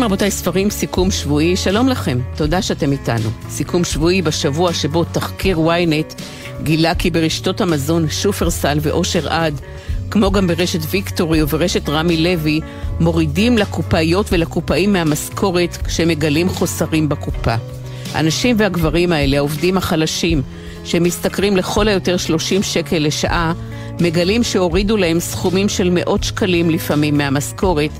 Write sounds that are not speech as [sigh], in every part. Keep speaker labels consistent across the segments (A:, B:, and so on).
A: ספרים רבותיי, ספרים, סיכום שבועי, שלום לכם, תודה שאתם איתנו. סיכום שבועי בשבוע שבו תחקיר ynet גילה כי ברשתות המזון שופרסל ואושר עד, כמו גם ברשת ויקטורי וברשת רמי לוי, מורידים לקופאיות ולקופאים מהמשכורת כשמגלים חוסרים בקופה. הנשים והגברים האלה, העובדים החלשים, שמשתכרים לכל היותר 30 שקל לשעה, מגלים שהורידו להם סכומים של מאות שקלים לפעמים מהמשכורת,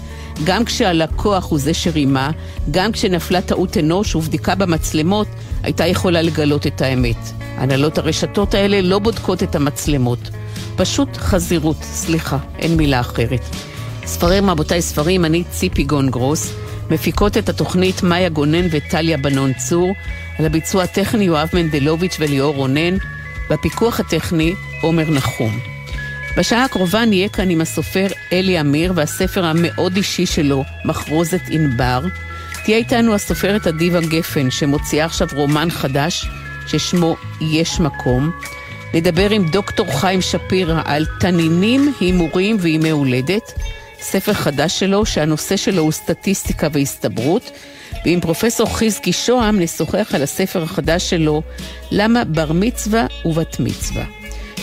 A: גם כשהלקוח הוא זה שרימה, גם כשנפלה טעות אנוש ובדיקה במצלמות, הייתה יכולה לגלות את האמת. הנהלות הרשתות האלה לא בודקות את המצלמות. פשוט חזירות, סליחה, אין מילה אחרת. ספרים, רבותיי, ספרים, אני ציפי גון גרוס. מפיקות את התוכנית מאיה גונן וטליה בנון צור, על הביצוע הטכני יואב מנדלוביץ' וליאור רונן, בפיקוח הטכני עומר נחום. בשעה הקרובה נהיה כאן עם הסופר אלי אמיר והספר המאוד אישי שלו, מחרוזת ענבר. תהיה איתנו הסופרת אדיבה גפן, שמוציאה עכשיו רומן חדש, ששמו יש מקום. נדבר עם דוקטור חיים שפירא על תנינים, הימורים וימי הולדת. ספר חדש שלו, שהנושא שלו הוא סטטיסטיקה והסתברות. ועם פרופסור חזקי שוהם נשוחח על הספר החדש שלו, למה בר מצווה ובת מצווה.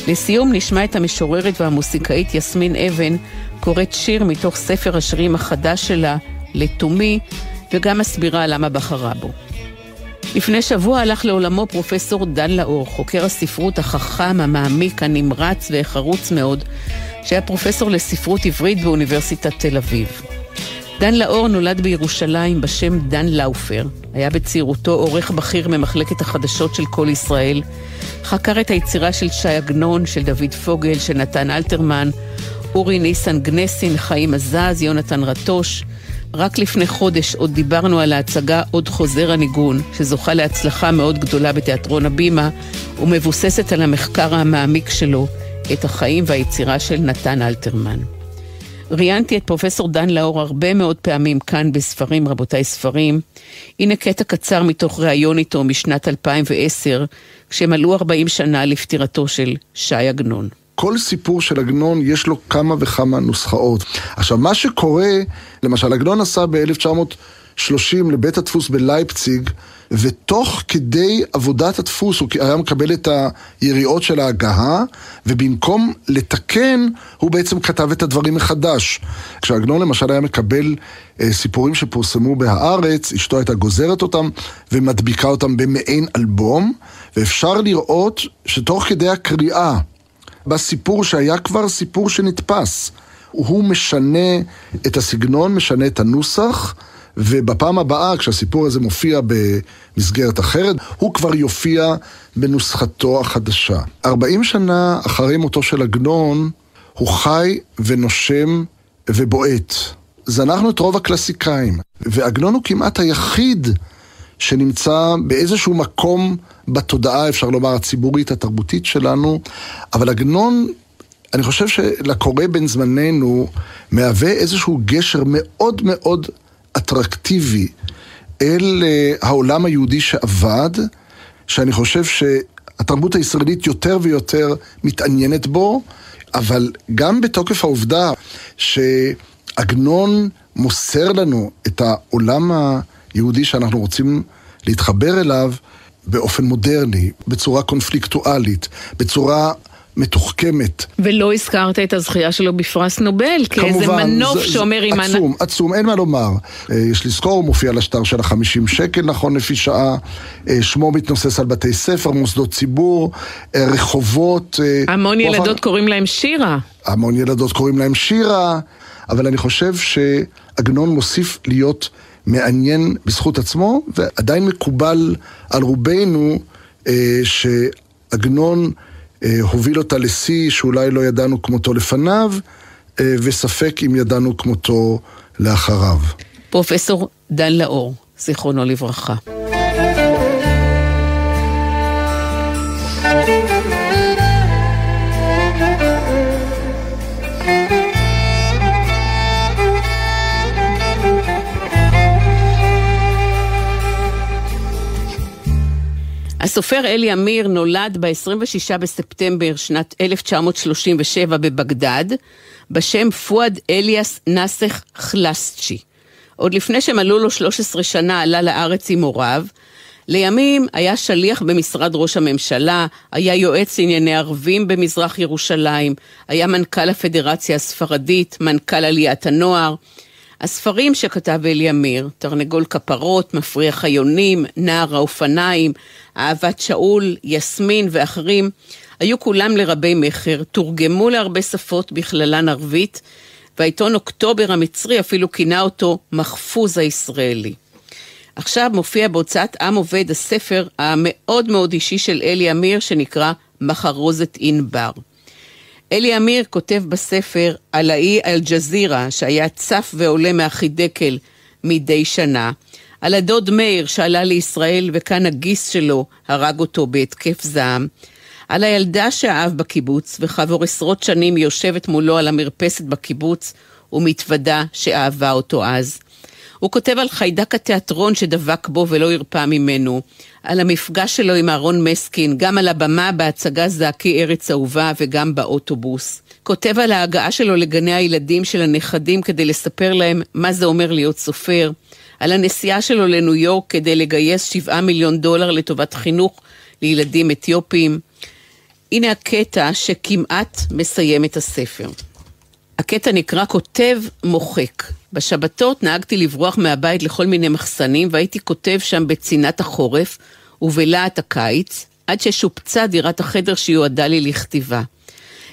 A: לסיום נשמע את המשוררת והמוסיקאית יסמין אבן קוראת שיר מתוך ספר השירים החדש שלה, לתומי, וגם מסבירה למה בחרה בו. לפני שבוע הלך לעולמו פרופסור דן לאור, חוקר הספרות החכם, המעמיק, הנמרץ והחרוץ מאוד, שהיה פרופסור לספרות עברית באוניברסיטת תל אביב. דן לאור נולד בירושלים בשם דן לאופר. היה בצעירותו עורך בכיר ממחלקת החדשות של כל ישראל. חקר את היצירה של ש"י עגנון, של דוד פוגל, של נתן אלתרמן, אורי ניסן גנסין, חיים עזז, יונתן רטוש. רק לפני חודש עוד דיברנו על ההצגה עוד חוזר הניגון, שזוכה להצלחה מאוד גדולה בתיאטרון הבימה, ומבוססת על המחקר המעמיק שלו, את החיים והיצירה של נתן אלתרמן. ראיינתי את פרופסור דן לאור הרבה מאוד פעמים כאן בספרים, רבותיי ספרים. הנה קטע קצר מתוך ראיון איתו משנת 2010, כשמלאו 40 שנה לפטירתו של ש"י עגנון.
B: כל סיפור של עגנון יש לו כמה וכמה נוסחאות. עכשיו, מה שקורה, למשל, עגנון נסע ב-1930 לבית הדפוס בלייפציג, ותוך כדי עבודת הדפוס הוא היה מקבל את היריעות של ההגהה, ובמקום לתקן, הוא בעצם כתב את הדברים מחדש. כשעגנון למשל היה מקבל אה, סיפורים שפורסמו בהארץ, אשתו הייתה גוזרת אותם ומדביקה אותם במעין אלבום, ואפשר לראות שתוך כדי הקריאה, בסיפור שהיה כבר סיפור שנתפס, הוא משנה את הסגנון, משנה את הנוסח. ובפעם הבאה, כשהסיפור הזה מופיע במסגרת אחרת, הוא כבר יופיע בנוסחתו החדשה. 40 שנה אחרי מותו של עגנון, הוא חי ונושם ובועט. זנחנו את רוב הקלאסיקאים, ועגנון הוא כמעט היחיד שנמצא באיזשהו מקום בתודעה, אפשר לומר, הציבורית, התרבותית שלנו, אבל עגנון אני חושב שלקורא בין זמננו מהווה איזשהו גשר מאוד מאוד אטרקטיבי אל אה, העולם היהודי שעבד, שאני חושב שהתרבות הישראלית יותר ויותר מתעניינת בו, אבל גם בתוקף העובדה שעגנון מוסר לנו את העולם היהודי שאנחנו רוצים להתחבר אליו באופן מודרני, בצורה קונפליקטואלית, בצורה מתוחכמת.
A: ולא הזכרת את הזכייה שלו בפרס נובל, כאיזה מנוף זה, שאומר אם...
B: עצום, אני... עצום, אין מה לומר. אה, יש לזכור, הוא מופיע על השטר של החמישים שקל, נכון לפי שעה. אה, שמו מתנוסס על בתי ספר, מוסדות ציבור, אה, רחובות.
A: המון ילדות. קוראים להם שירה.
B: המון ילדות קוראים להם שירה, אבל אני חושב שעגנון מוסיף להיות מעניין בזכות עצמו, ועדיין מקובל על רובנו שעגנון... אה, הוביל אותה לשיא שאולי לא ידענו כמותו לפניו, אה, וספק אם ידענו כמותו לאחריו.
A: פרופסור דן לאור, זיכרונו לברכה. הסופר אלי אמיר נולד ב-26 בספטמבר שנת 1937 בבגדד, בשם פואד אליאס נסח חלסצ'י. עוד לפני שמלאו לו 13 שנה עלה לארץ עם הוריו. לימים היה שליח במשרד ראש הממשלה, היה יועץ לענייני ערבים במזרח ירושלים, היה מנכ"ל הפדרציה הספרדית, מנכ"ל עליית הנוער. הספרים שכתב אלי אמיר, תרנגול כפרות, מפריח היונים, נער האופניים, אהבת שאול, יסמין ואחרים, היו כולם לרבי מכר, תורגמו להרבה שפות, בכללן ערבית, והעיתון אוקטובר המצרי אפילו כינה אותו מחפוז הישראלי. עכשיו מופיע בהוצאת עם עובד הספר המאוד מאוד אישי של אלי אמיר, שנקרא מחרוזת ענבר. אלי אמיר כותב בספר על האי אל-ג'זירה, שהיה צף ועולה מהחידקל מדי שנה, על הדוד מאיר שעלה לישראל וכאן הגיס שלו הרג אותו בהתקף זעם, על הילדה שאהב בקיבוץ וכעבור עשרות שנים יושבת מולו על המרפסת בקיבוץ ומתוודה שאהבה אותו אז. הוא כותב על חיידק התיאטרון שדבק בו ולא הרפא ממנו, על המפגש שלו עם אהרון מסקין, גם על הבמה בהצגה זעקי ארץ אהובה וגם באוטובוס. כותב על ההגעה שלו לגני הילדים של הנכדים כדי לספר להם מה זה אומר להיות סופר, על הנסיעה שלו לניו יורק כדי לגייס 7 מיליון דולר לטובת חינוך לילדים אתיופים. הנה הקטע שכמעט מסיים את הספר. הקטע נקרא כותב מוחק. בשבתות נהגתי לברוח מהבית לכל מיני מחסנים והייתי כותב שם בצינת החורף ובלהט הקיץ, עד ששופצה דירת החדר שיועדה לי לכתיבה.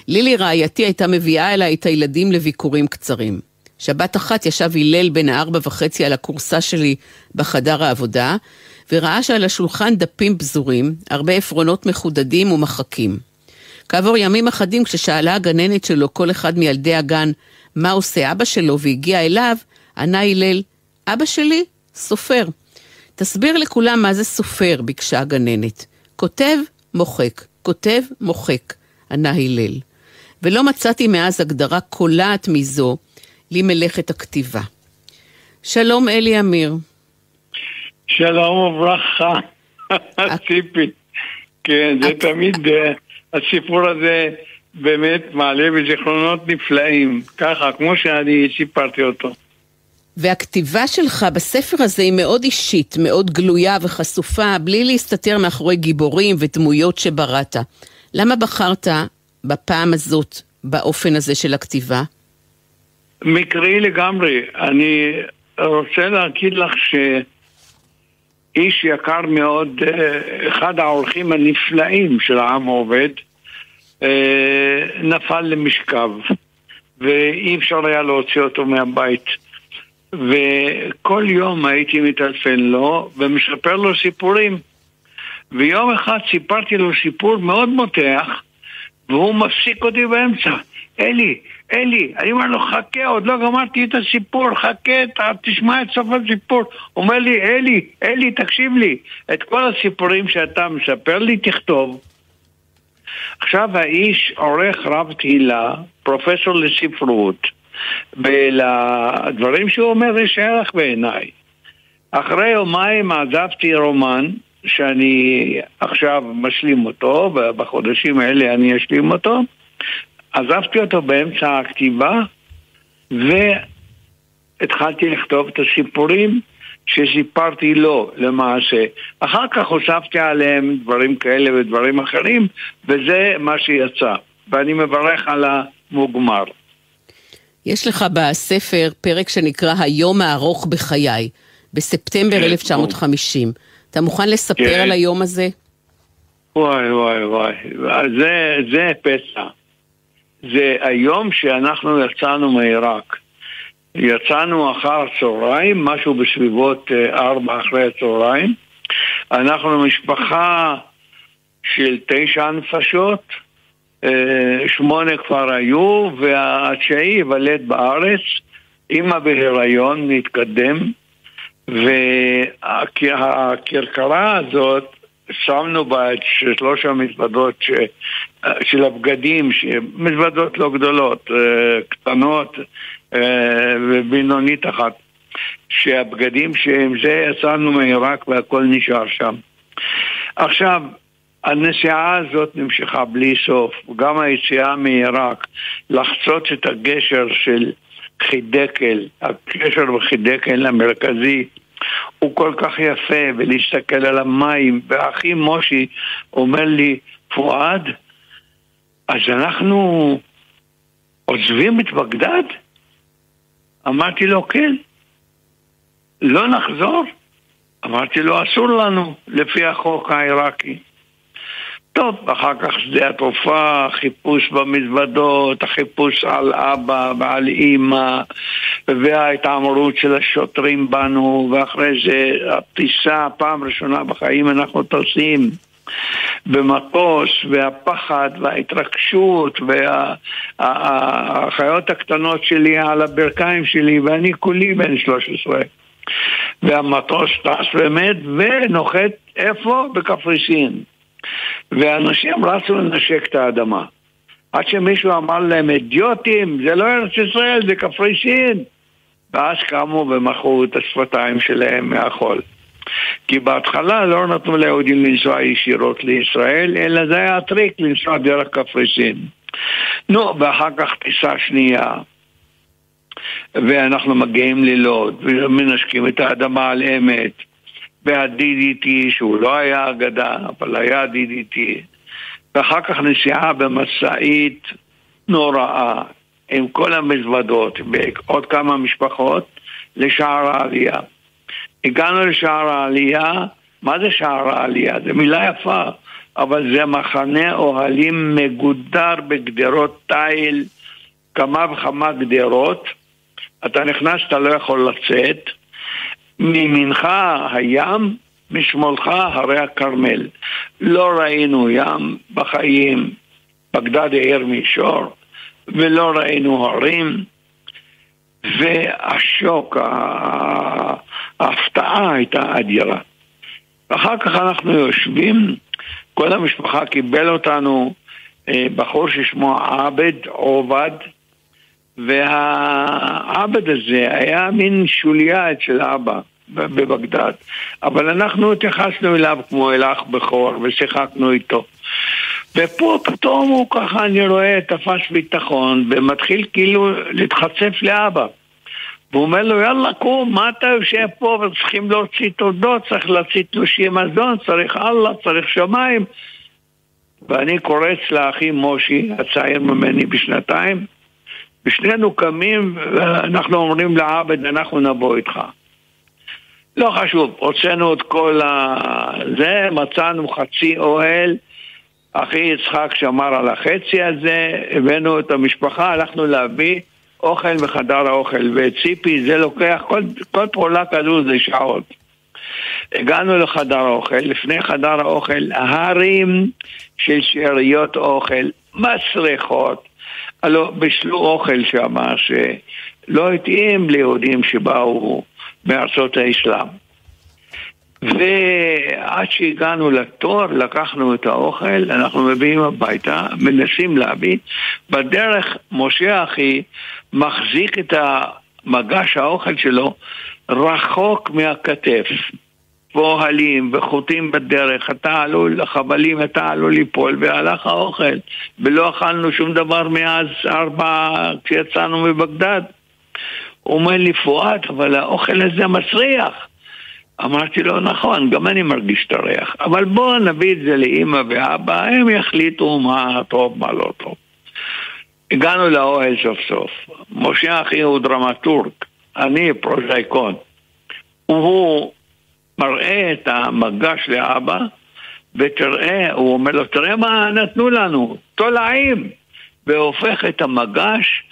A: לילי רעייתי הייתה מביאה אליי את הילדים לביקורים קצרים. שבת אחת ישב הלל בן הארבע וחצי על הכורסה שלי בחדר העבודה, וראה שעל השולחן דפים פזורים, הרבה עפרונות מחודדים ומחקים. כעבור ימים אחדים, כששאלה הגננת שלו כל אחד מילדי הגן מה עושה אבא שלו והגיע אליו, ענה הלל, אבא שלי, סופר. תסביר לכולם מה זה סופר, ביקשה הגננת. כותב, מוחק, כותב, מוחק, ענה הלל. ולא מצאתי מאז הגדרה קולעת מזו למלאכת הכתיבה. שלום אלי אמיר.
C: שלום וברכה, [laughs] ציפי. כן, זה תמיד, אה, הסיפור הזה באמת מעלה בזיכרונות נפלאים, ככה, כמו שאני סיפרתי אותו.
A: והכתיבה שלך בספר הזה היא מאוד אישית, מאוד גלויה וחשופה, בלי להסתתר מאחורי גיבורים ודמויות שבראת. למה בחרת בפעם הזאת באופן הזה של הכתיבה?
C: מקרי לגמרי. אני רוצה להגיד לך שאיש יקר מאוד, אה, אחד העורכים הנפלאים של העם העובד, נפל למשכב, ואי אפשר היה להוציא אותו מהבית. וכל יום הייתי מטלפן לו ומשפר לו סיפורים. ויום אחד סיפרתי לו סיפור מאוד מותח, והוא מפסיק אותי באמצע. אלי, אלי, אני אומר לו, חכה, עוד לא גמרתי את הסיפור, חכה, תשמע את סוף הסיפור. הוא אומר לי, אלי, אלי, תקשיב לי, את כל הסיפורים שאתה מספר לי, תכתוב. עכשיו האיש עורך רב תהילה, פרופסור לספרות, ולדברים שהוא אומר יש ערך בעיניי. אחרי יומיים עזבתי רומן שאני עכשיו משלים אותו, ובחודשים האלה אני אשלים אותו. עזבתי אותו באמצע הכתיבה, והתחלתי לכתוב את הסיפורים שסיפרתי לו למעשה. אחר כך הוספתי עליהם דברים כאלה ודברים אחרים, וזה מה שיצא. ואני מברך על המוגמר.
A: יש לך בספר פרק שנקרא היום הארוך בחיי, בספטמבר כן, 1950. אתה מוכן לספר כן. על היום הזה?
C: וואי וואי וואי, זה, זה פסע. זה היום שאנחנו יצאנו מעיראק. יצאנו אחר הצהריים, משהו בסביבות אה, ארבע אחרי הצהריים. אנחנו משפחה של תשע נפשות, אה, שמונה כבר היו, והתשיעי ייוולד בארץ, אימא בהיריון מתקדם, והכרכרה הזאת, שמנו בה את שלוש המזוודות ש... של הבגדים, מזוודות לא גדולות, אה, קטנות אה, ובינונית אחת, שהבגדים שעם זה יצאנו מעיראק והכל נשאר שם. עכשיו, הנסיעה הזאת נמשכה בלי סוף, גם היציאה מעיראק, לחצות את הגשר של חידקל, הקשר בחידקל המרכזי הוא כל כך יפה, ולהסתכל על המים, ואחי מושי אומר לי, פועד, אז אנחנו עוזבים את בגדד? אמרתי לו, כן. לא נחזור? אמרתי לו, אסור לנו, לפי החוק העיראקי. טוב, אחר כך שדה התעופה, חיפוש במזוודות, החיפוש על אבא ועל אימא וההתעמרות של השוטרים בנו ואחרי זה הטיסה, פעם ראשונה בחיים אנחנו טוסים במטוס והפחד וההתרגשות והחיות הקטנות שלי על הברכיים שלי ואני כולי בן 13 והמטוס טס באמת ונוחת איפה? בקפריסין ואנשים רצו לנשק את האדמה. עד שמישהו אמר להם, אידיוטים, זה לא ארץ ישראל, זה קפריסין. ואז קמו ומחו את השפתיים שלהם מהחול. כי בהתחלה לא נתנו ליהודים לנסוע ישירות לישראל, אלא זה היה הטריק לנסוע דרך קפריסין. נו, ואחר כך טיסה שנייה. ואנחנו מגיעים ללוד, ומנשקים את האדמה על אמת. וה-DDT, שהוא לא היה אגדה, אבל היה DDT, ואחר כך נסיעה במשאית נוראה, עם כל המזוודות ועוד כמה משפחות, לשער העלייה. הגענו לשער העלייה, מה זה שער העלייה? זו מילה יפה, אבל זה מחנה אוהלים מגודר בגדרות תיל, כמה וכמה גדרות. אתה נכנס, אתה לא יכול לצאת. מימינך הים, משמאלך הרי הכרמל. לא ראינו ים בחיים, בגדד העיר מישור, ולא ראינו הרים, והשוק, ההפתעה הייתה אדירה. ואחר כך אנחנו יושבים, כל המשפחה קיבל אותנו, אה, בחור ששמו עבד עובד, והעבד הזה היה מין שוליה אצל אבא בבגדד, אבל אנחנו התייחסנו אליו כמו אל אח בכור ושיחקנו איתו. ופה פתאום הוא ככה, אני רואה, תפס ביטחון ומתחיל כאילו להתחצף לאבא. והוא אומר לו, יאללה, קום, מה אתה יושב פה וצריכים להוציא תודות, צריך להוציא תלושי מזון, צריך אללה, צריך שמיים. ואני קורץ לאחי מושי, הצעיר ממני בשנתיים, ושנינו קמים ואנחנו אומרים לעבד, אנחנו נבוא איתך. לא חשוב, הוצאנו את כל ה... זה, מצאנו חצי אוהל, אחי יצחק שמר על החצי הזה, הבאנו את המשפחה, הלכנו להביא אוכל בחדר האוכל, וציפי זה לוקח, כל, כל פעולה כזו זה שעות. הגענו לחדר האוכל, לפני חדר האוכל, הרים של שאריות אוכל, מסריחות, הלוא בישלו אוכל שם שלא התאים ליהודים שבאו מארצות האסלאם. ועד שהגענו לתור, לקחנו את האוכל, אנחנו מביאים הביתה, מנסים להביא. בדרך, משה אחי מחזיק את המגש האוכל שלו רחוק מהכתף. ואוהלים וחוטים בדרך, אתה עלול, החבלים, אתה עלול ליפול, והלך האוכל. ולא אכלנו שום דבר מאז ארבע, כשיצאנו מבגדד. הוא אומר לי, פואד, אבל האוכל הזה מסריח. אמרתי לו, נכון, גם אני מרגיש את הריח, אבל בואו נביא את זה לאימא ואבא, הם יחליטו מה טוב, מה לא טוב. הגענו לאוהל סוף סוף. משה אחי הוא דרמטורג, אני פרוזאיקון. הוא מראה את המגש לאבא, ותראה, הוא אומר לו, תראה מה נתנו לנו, תולעים, והופך את המגש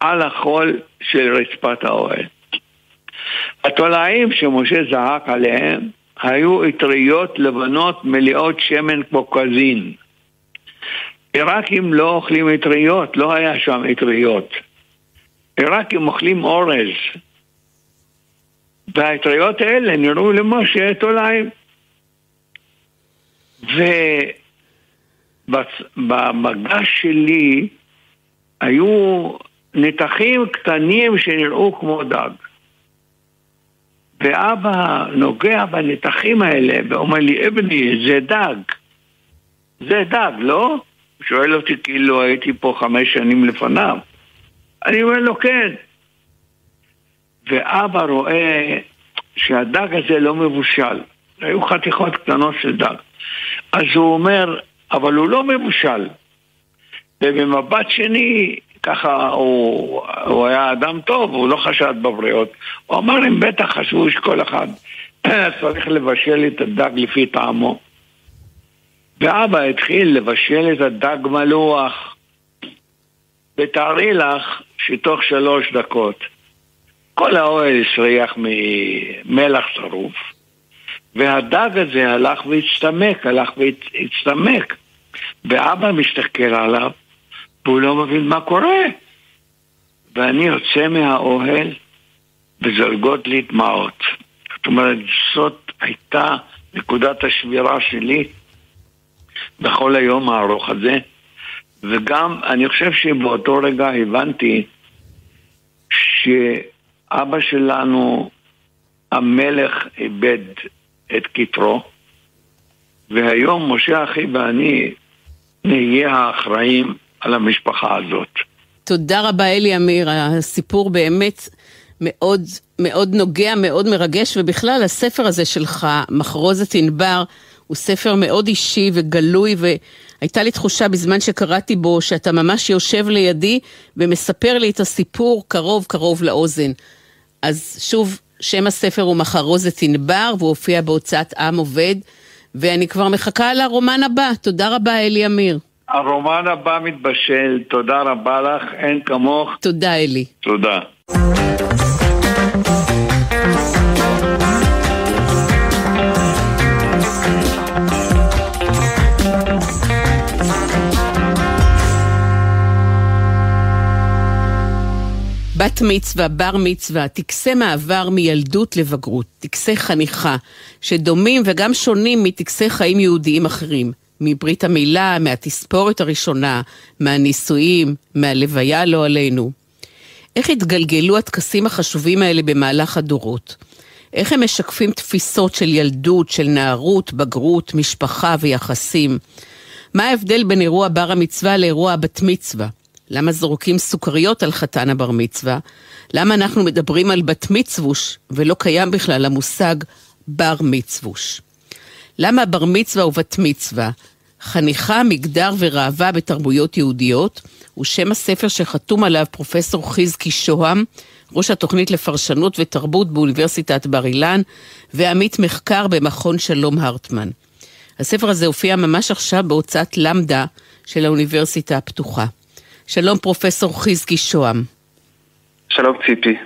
C: על החול של רצפת האוהל. התולעים שמשה זעק עליהם היו אטריות לבנות מלאות שמן כמו קזין. עיראקים לא אוכלים אטריות, לא היה שם אטריות. עיראקים אוכלים אורז, והאטריות האלה נראו למשה תולעים. ובמגש שלי היו נתחים קטנים שנראו כמו דג. ואבא נוגע בנתחים האלה ואומר לי, אבני, זה דג. זה דג, לא? הוא שואל אותי כאילו הייתי פה חמש שנים לפניו. אני אומר לו, כן. ואבא רואה שהדג הזה לא מבושל. היו חתיכות קטנות של דג. אז הוא אומר, אבל הוא לא מבושל. ובמבט שני, ככה הוא, הוא היה אדם טוב, הוא לא חשד בבריאות. הוא אמר, הם בטח חשבו שכל אחד [clears throat] צריך לבשל את הדג לפי טעמו. ואבא התחיל לבשל את הדג מלוח. ותארי לך שתוך שלוש דקות כל האוהל הסריח ממלח שרוף, והדג הזה הלך והצטמק, הלך והצטמק. ואבא מסתכל עליו, והוא לא מבין מה קורה. ואני יוצא מהאוהל וזולגות לי דמעות. זאת אומרת, זאת הייתה נקודת השבירה שלי בכל היום הארוך הזה. וגם, אני חושב שבאותו רגע הבנתי שאבא שלנו, המלך, איבד את כתרו, והיום משה אחי ואני נהיה האחראים על המשפחה הזאת.
A: תודה רבה אלי אמיר, הסיפור באמת מאוד מאוד נוגע, מאוד מרגש, ובכלל הספר הזה שלך, מחרוזת ענבר, הוא ספר מאוד אישי וגלוי, והייתה לי תחושה בזמן שקראתי בו שאתה ממש יושב לידי ומספר לי את הסיפור קרוב קרוב לאוזן. אז שוב, שם הספר הוא מחרוזת ענבר, והוא הופיע בהוצאת עם עובד, ואני כבר מחכה לרומן הבא. תודה רבה, אלי אמיר.
C: הרומן הבא מתבשל, תודה רבה לך, אין כמוך.
A: תודה, אלי.
C: תודה.
A: בת מצווה, בר מצווה, טקסי מעבר מילדות לבגרות, טקסי חניכה, שדומים וגם שונים מטקסי חיים יהודיים אחרים, מברית המילה, מהתספורת הראשונה, מהנישואים, מהלוויה לא עלינו. איך התגלגלו הטקסים החשובים האלה במהלך הדורות? איך הם משקפים תפיסות של ילדות, של נערות, בגרות, משפחה ויחסים? מה ההבדל בין אירוע בר המצווה לאירוע הבת מצווה? למה זורקים סוכריות על חתן הבר מצווה? למה אנחנו מדברים על בת מצווש ולא קיים בכלל המושג בר מצווש? למה בר מצווה ובת מצווה? חניכה, מגדר וראווה בתרבויות יהודיות, הוא שם הספר שחתום עליו פרופסור חזקי שוהם, ראש התוכנית לפרשנות ותרבות באוניברסיטת בר אילן, ועמית מחקר במכון שלום הרטמן. הספר הזה הופיע ממש עכשיו בהוצאת למדה של האוניברסיטה הפתוחה. שלום פרופסור חזקי שוהם.
D: שלום ציפי.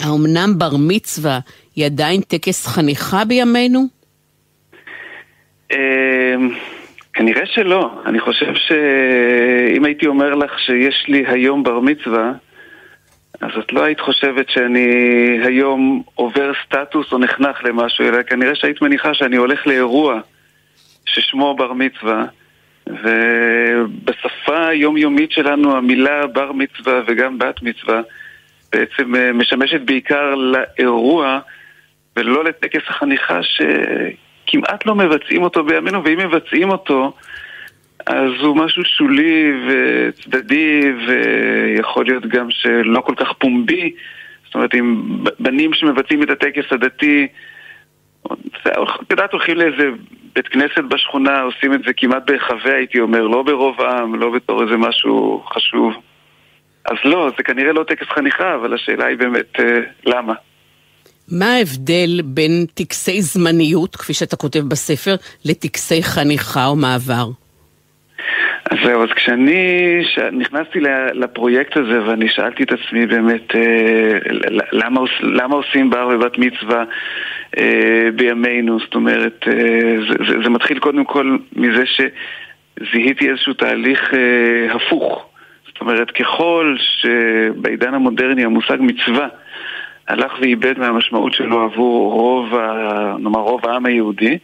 A: האומנם בר מצווה היא עדיין טקס חניכה בימינו?
D: אמ, כנראה שלא. אני חושב שאם הייתי אומר לך שיש לי היום בר מצווה, אז את לא היית חושבת שאני היום עובר סטטוס או נחנך למשהו, אלא כנראה שהיית מניחה שאני הולך לאירוע ששמו בר מצווה. ובשפה היומיומית שלנו המילה בר מצווה וגם בת מצווה בעצם אה, משמשת בעיקר לאירוע ולא לטקס החניכה שכמעט לא מבצעים אותו בימינו, ואם מבצעים אותו אז הוא משהו שולי וצדדי ויכול להיות גם שלא כל כך פומבי. זאת אומרת, אם בנים שמבצעים את הטקס הדתי את יודעת, הולכים לאיזה בית כנסת בשכונה, עושים את זה כמעט בהיחווה, הייתי אומר, לא ברוב העם, לא בתור איזה משהו חשוב. אז לא, זה כנראה לא טקס חניכה, אבל השאלה היא באמת אה, למה.
A: מה ההבדל בין טקסי זמניות, כפי שאתה כותב בספר, לטקסי חניכה או מעבר?
D: אז זהו, אז כשאני נכנסתי לפרויקט הזה ואני שאלתי את עצמי באמת אה, למה, למה עושים בר ובת מצווה אה, בימינו, זאת אומרת, אה, זה, זה, זה מתחיל קודם כל מזה שזיהיתי איזשהו תהליך הפוך. זאת אומרת, ככל שבעידן המודרני המושג מצווה הלך ואיבד מהמשמעות שלו עבור רוב, ה, נאמר, רוב העם היהודי,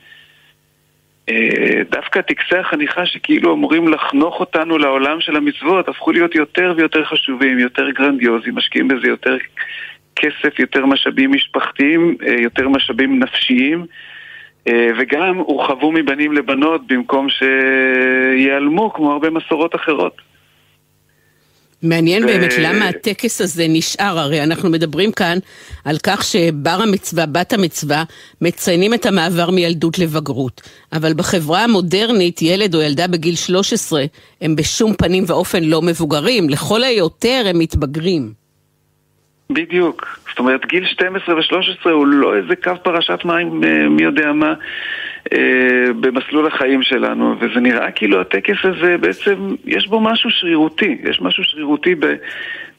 D: דווקא טקסי החניכה שכאילו אמורים לחנוך אותנו לעולם של המצוות הפכו להיות יותר ויותר חשובים, יותר גרנדיוזיים, משקיעים בזה יותר כסף, יותר משאבים משפחתיים, אה, יותר משאבים נפשיים, אה, וגם הורחבו מבנים לבנות במקום שייעלמו כמו הרבה מסורות אחרות.
A: מעניין ו... באמת למה הטקס הזה נשאר, הרי אנחנו מדברים כאן על כך שבר המצווה, בת המצווה, מציינים את המעבר מילדות לבגרות. אבל בחברה המודרנית, ילד או ילדה בגיל 13 הם בשום פנים ואופן לא מבוגרים, לכל היותר הם מתבגרים.
D: בדיוק. זאת אומרת, גיל 12 ו-13 הוא לא איזה קו פרשת מים, אה, מי יודע מה. אה, במסלול החיים שלנו, וזה נראה כאילו הטקס הזה בעצם, יש בו משהו שרירותי, יש משהו שרירותי ב,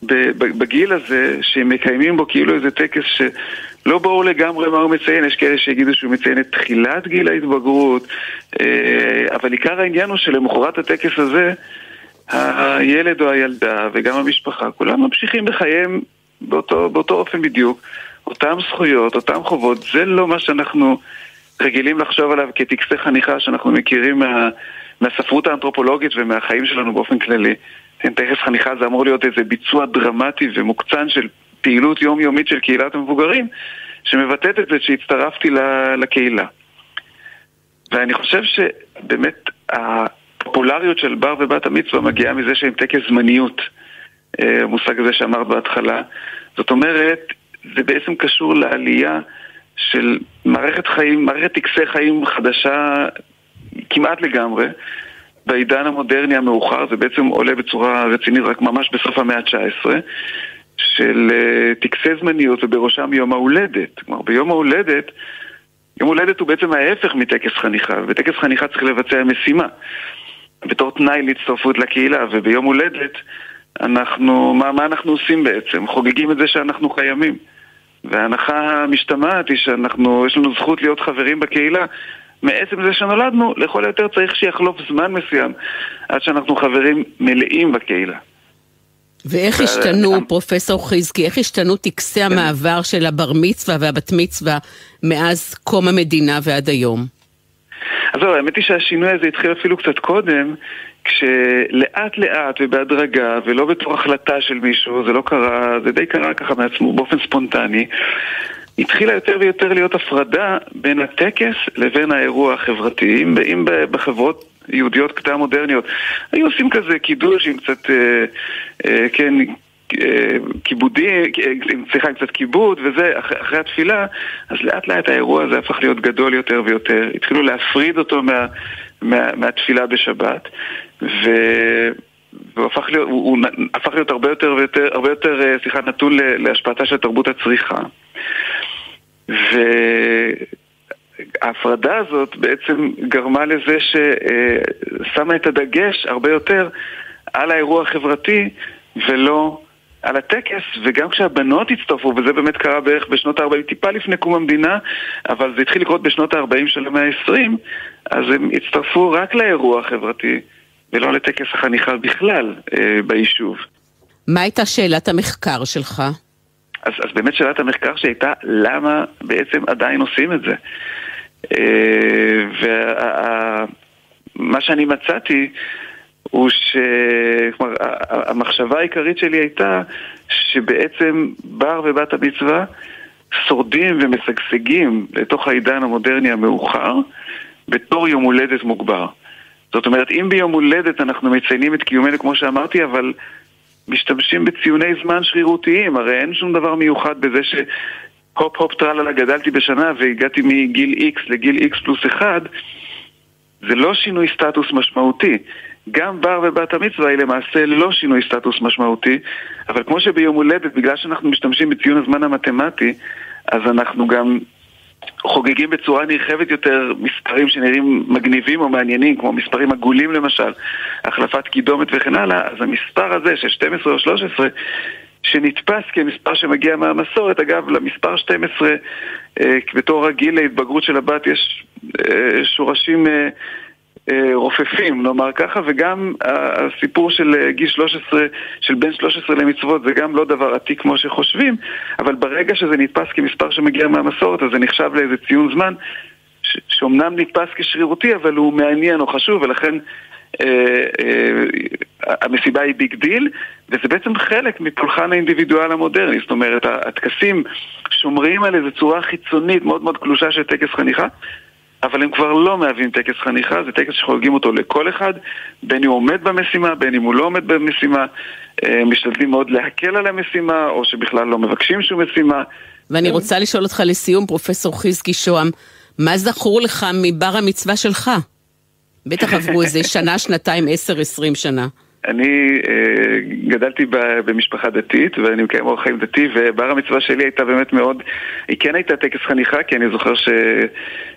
D: ב, ב, בגיל הזה, שמקיימים בו כאילו איזה טקס שלא ברור לגמרי מה הוא מציין, יש כאלה שיגידו שהוא מציין את תחילת גיל ההתבגרות, אה, אבל עיקר העניין הוא שלמחרת הטקס הזה, הילד או הילדה וגם המשפחה, כולם ממשיכים בחייהם באותו, באותו אופן בדיוק, אותם זכויות, אותם חובות, זה לא מה שאנחנו... רגילים לחשוב עליו כטקסי חניכה שאנחנו מכירים מה, מהספרות האנתרופולוגית ומהחיים שלנו באופן כללי. כן, טקס חניכה זה אמור להיות איזה ביצוע דרמטי ומוקצן של פעילות יומיומית של קהילת המבוגרים, שמבטאת את זה שהצטרפתי לקהילה. ואני חושב שבאמת הפופולריות של בר ובת המצווה מגיעה מזה שהם טקס זמניות, המושג הזה שאמרת בהתחלה. זאת אומרת, זה בעצם קשור לעלייה של מערכת חיים, מערכת טקסי חיים חדשה כמעט לגמרי. בעידן המודרני המאוחר, זה בעצם עולה בצורה רצינית רק ממש בסוף המאה ה-19, של uh, טקסי זמניות ובראשם יום ההולדת. כלומר, ביום ההולדת, יום הולדת הוא בעצם ההפך מטקס חניכה, ובטקס חניכה צריך לבצע משימה. בתור תנאי להצטרפות לקהילה, וביום הולדת אנחנו, מה, מה אנחנו עושים בעצם? חוגגים את זה שאנחנו קיימים. וההנחה המשתמעת היא שאנחנו, יש לנו זכות להיות חברים בקהילה מעצם זה שנולדנו, לכל היותר צריך שיחלוף זמן מסוים עד שאנחנו חברים מלאים בקהילה.
A: ואיך השתנו, פרופסור חזקי, איך השתנו טקסי כן. המעבר של הבר מצווה והבת מצווה מאז קום המדינה ועד היום?
D: אז זהו, האמת היא שהשינוי הזה התחיל אפילו קצת קודם, כשלאט לאט ובהדרגה, ולא בתור החלטה של מישהו, זה לא קרה, זה די קרה ככה מעצמו, באופן ספונטני, התחילה יותר ויותר להיות הפרדה בין הטקס לבין האירוע החברתי. אם, בחברות יהודיות קדם מודרניות היו עושים כזה קידוש עם קצת, אה, אה, כן, אה, כיבודי, סליחה, קצת כיבוד וזה, אחרי התפילה, אז לאט לאט האירוע הזה הפך להיות גדול יותר ויותר. התחילו להפריד אותו מה, מה, מהתפילה בשבת, ו... והוא הפך להיות, הוא, הוא הפך להיות הרבה יותר ויותר, הרבה יותר, אה, סליחה, נתון להשפעתה של תרבות הצריכה. וההפרדה הזאת בעצם גרמה לזה ששמה את הדגש הרבה יותר על האירוע החברתי ולא על הטקס, וגם כשהבנות הצטרפו, וזה באמת קרה בערך בשנות ה-40, טיפה לפני קום המדינה, אבל זה התחיל לקרות בשנות ה-40 של המאה ה-20, אז הם הצטרפו רק לאירוע החברתי, ולא לטקס החניכה בכלל אה, ביישוב.
A: מה הייתה שאלת המחקר שלך?
D: אז, אז באמת שאלת המחקר שהייתה, למה בעצם עדיין עושים את זה? אה, ומה שאני מצאתי הוא ש... כלומר, המחשבה העיקרית שלי הייתה שבעצם בר ובת המצווה שורדים ומשגשגים לתוך העידן המודרני המאוחר בתור יום הולדת מוגבר. זאת אומרת, אם ביום הולדת אנחנו מציינים את קיומנו כמו שאמרתי, אבל משתמשים בציוני זמן שרירותיים, הרי אין שום דבר מיוחד בזה שהופ הופ טרללה גדלתי בשנה והגעתי מגיל X לגיל X פלוס 1, זה לא שינוי סטטוס משמעותי. גם בר ובת המצווה היא למעשה לא שינוי סטטוס משמעותי, אבל כמו שביום הולדת, בגלל שאנחנו משתמשים בציון הזמן המתמטי, אז אנחנו גם חוגגים בצורה נרחבת יותר מספרים שנראים מגניבים או מעניינים, כמו מספרים עגולים למשל, החלפת קידומת וכן הלאה, אז המספר הזה של 12 או 13 שנתפס כמספר שמגיע מהמסורת, אגב, למספר 12 אה, בתור רגיל להתבגרות של הבת יש אה, שורשים אה, רופפים, נאמר ככה, וגם הסיפור של אה, גיל 13, של בין 13 למצוות, זה גם לא דבר עתיק כמו שחושבים, אבל ברגע שזה נתפס כמספר שמגיע מהמסורת, אז זה נחשב לאיזה ציון זמן, שאומנם נתפס כשרירותי, אבל הוא מעניין או חשוב, ולכן אה, אה, המסיבה היא big deal, וזה בעצם חלק מפולחן האינדיבידואל המודרני, זאת אומרת, הטקסים שומרים על איזו צורה חיצונית מאוד מאוד קלושה של טקס חניכה, אבל הם כבר לא מהווים טקס חניכה, זה טקס שחוגגים אותו לכל אחד, בין אם הוא עומד במשימה, בין אם הוא לא עומד במשימה, אה, משתדלים מאוד להקל על המשימה, או שבכלל לא מבקשים שום משימה.
A: ואני רוצה לשאול אותך לסיום, פרופסור חזקי שוהם, מה זכור לך מבר המצווה שלך? בטח עברו איזה שנה, שנתיים, עשר, עשרים שנה.
D: אני אה, גדלתי במשפחה דתית ואני מקיים אורח חיים דתי ובר המצווה שלי הייתה באמת מאוד, היא כן הייתה טקס חניכה כי אני זוכר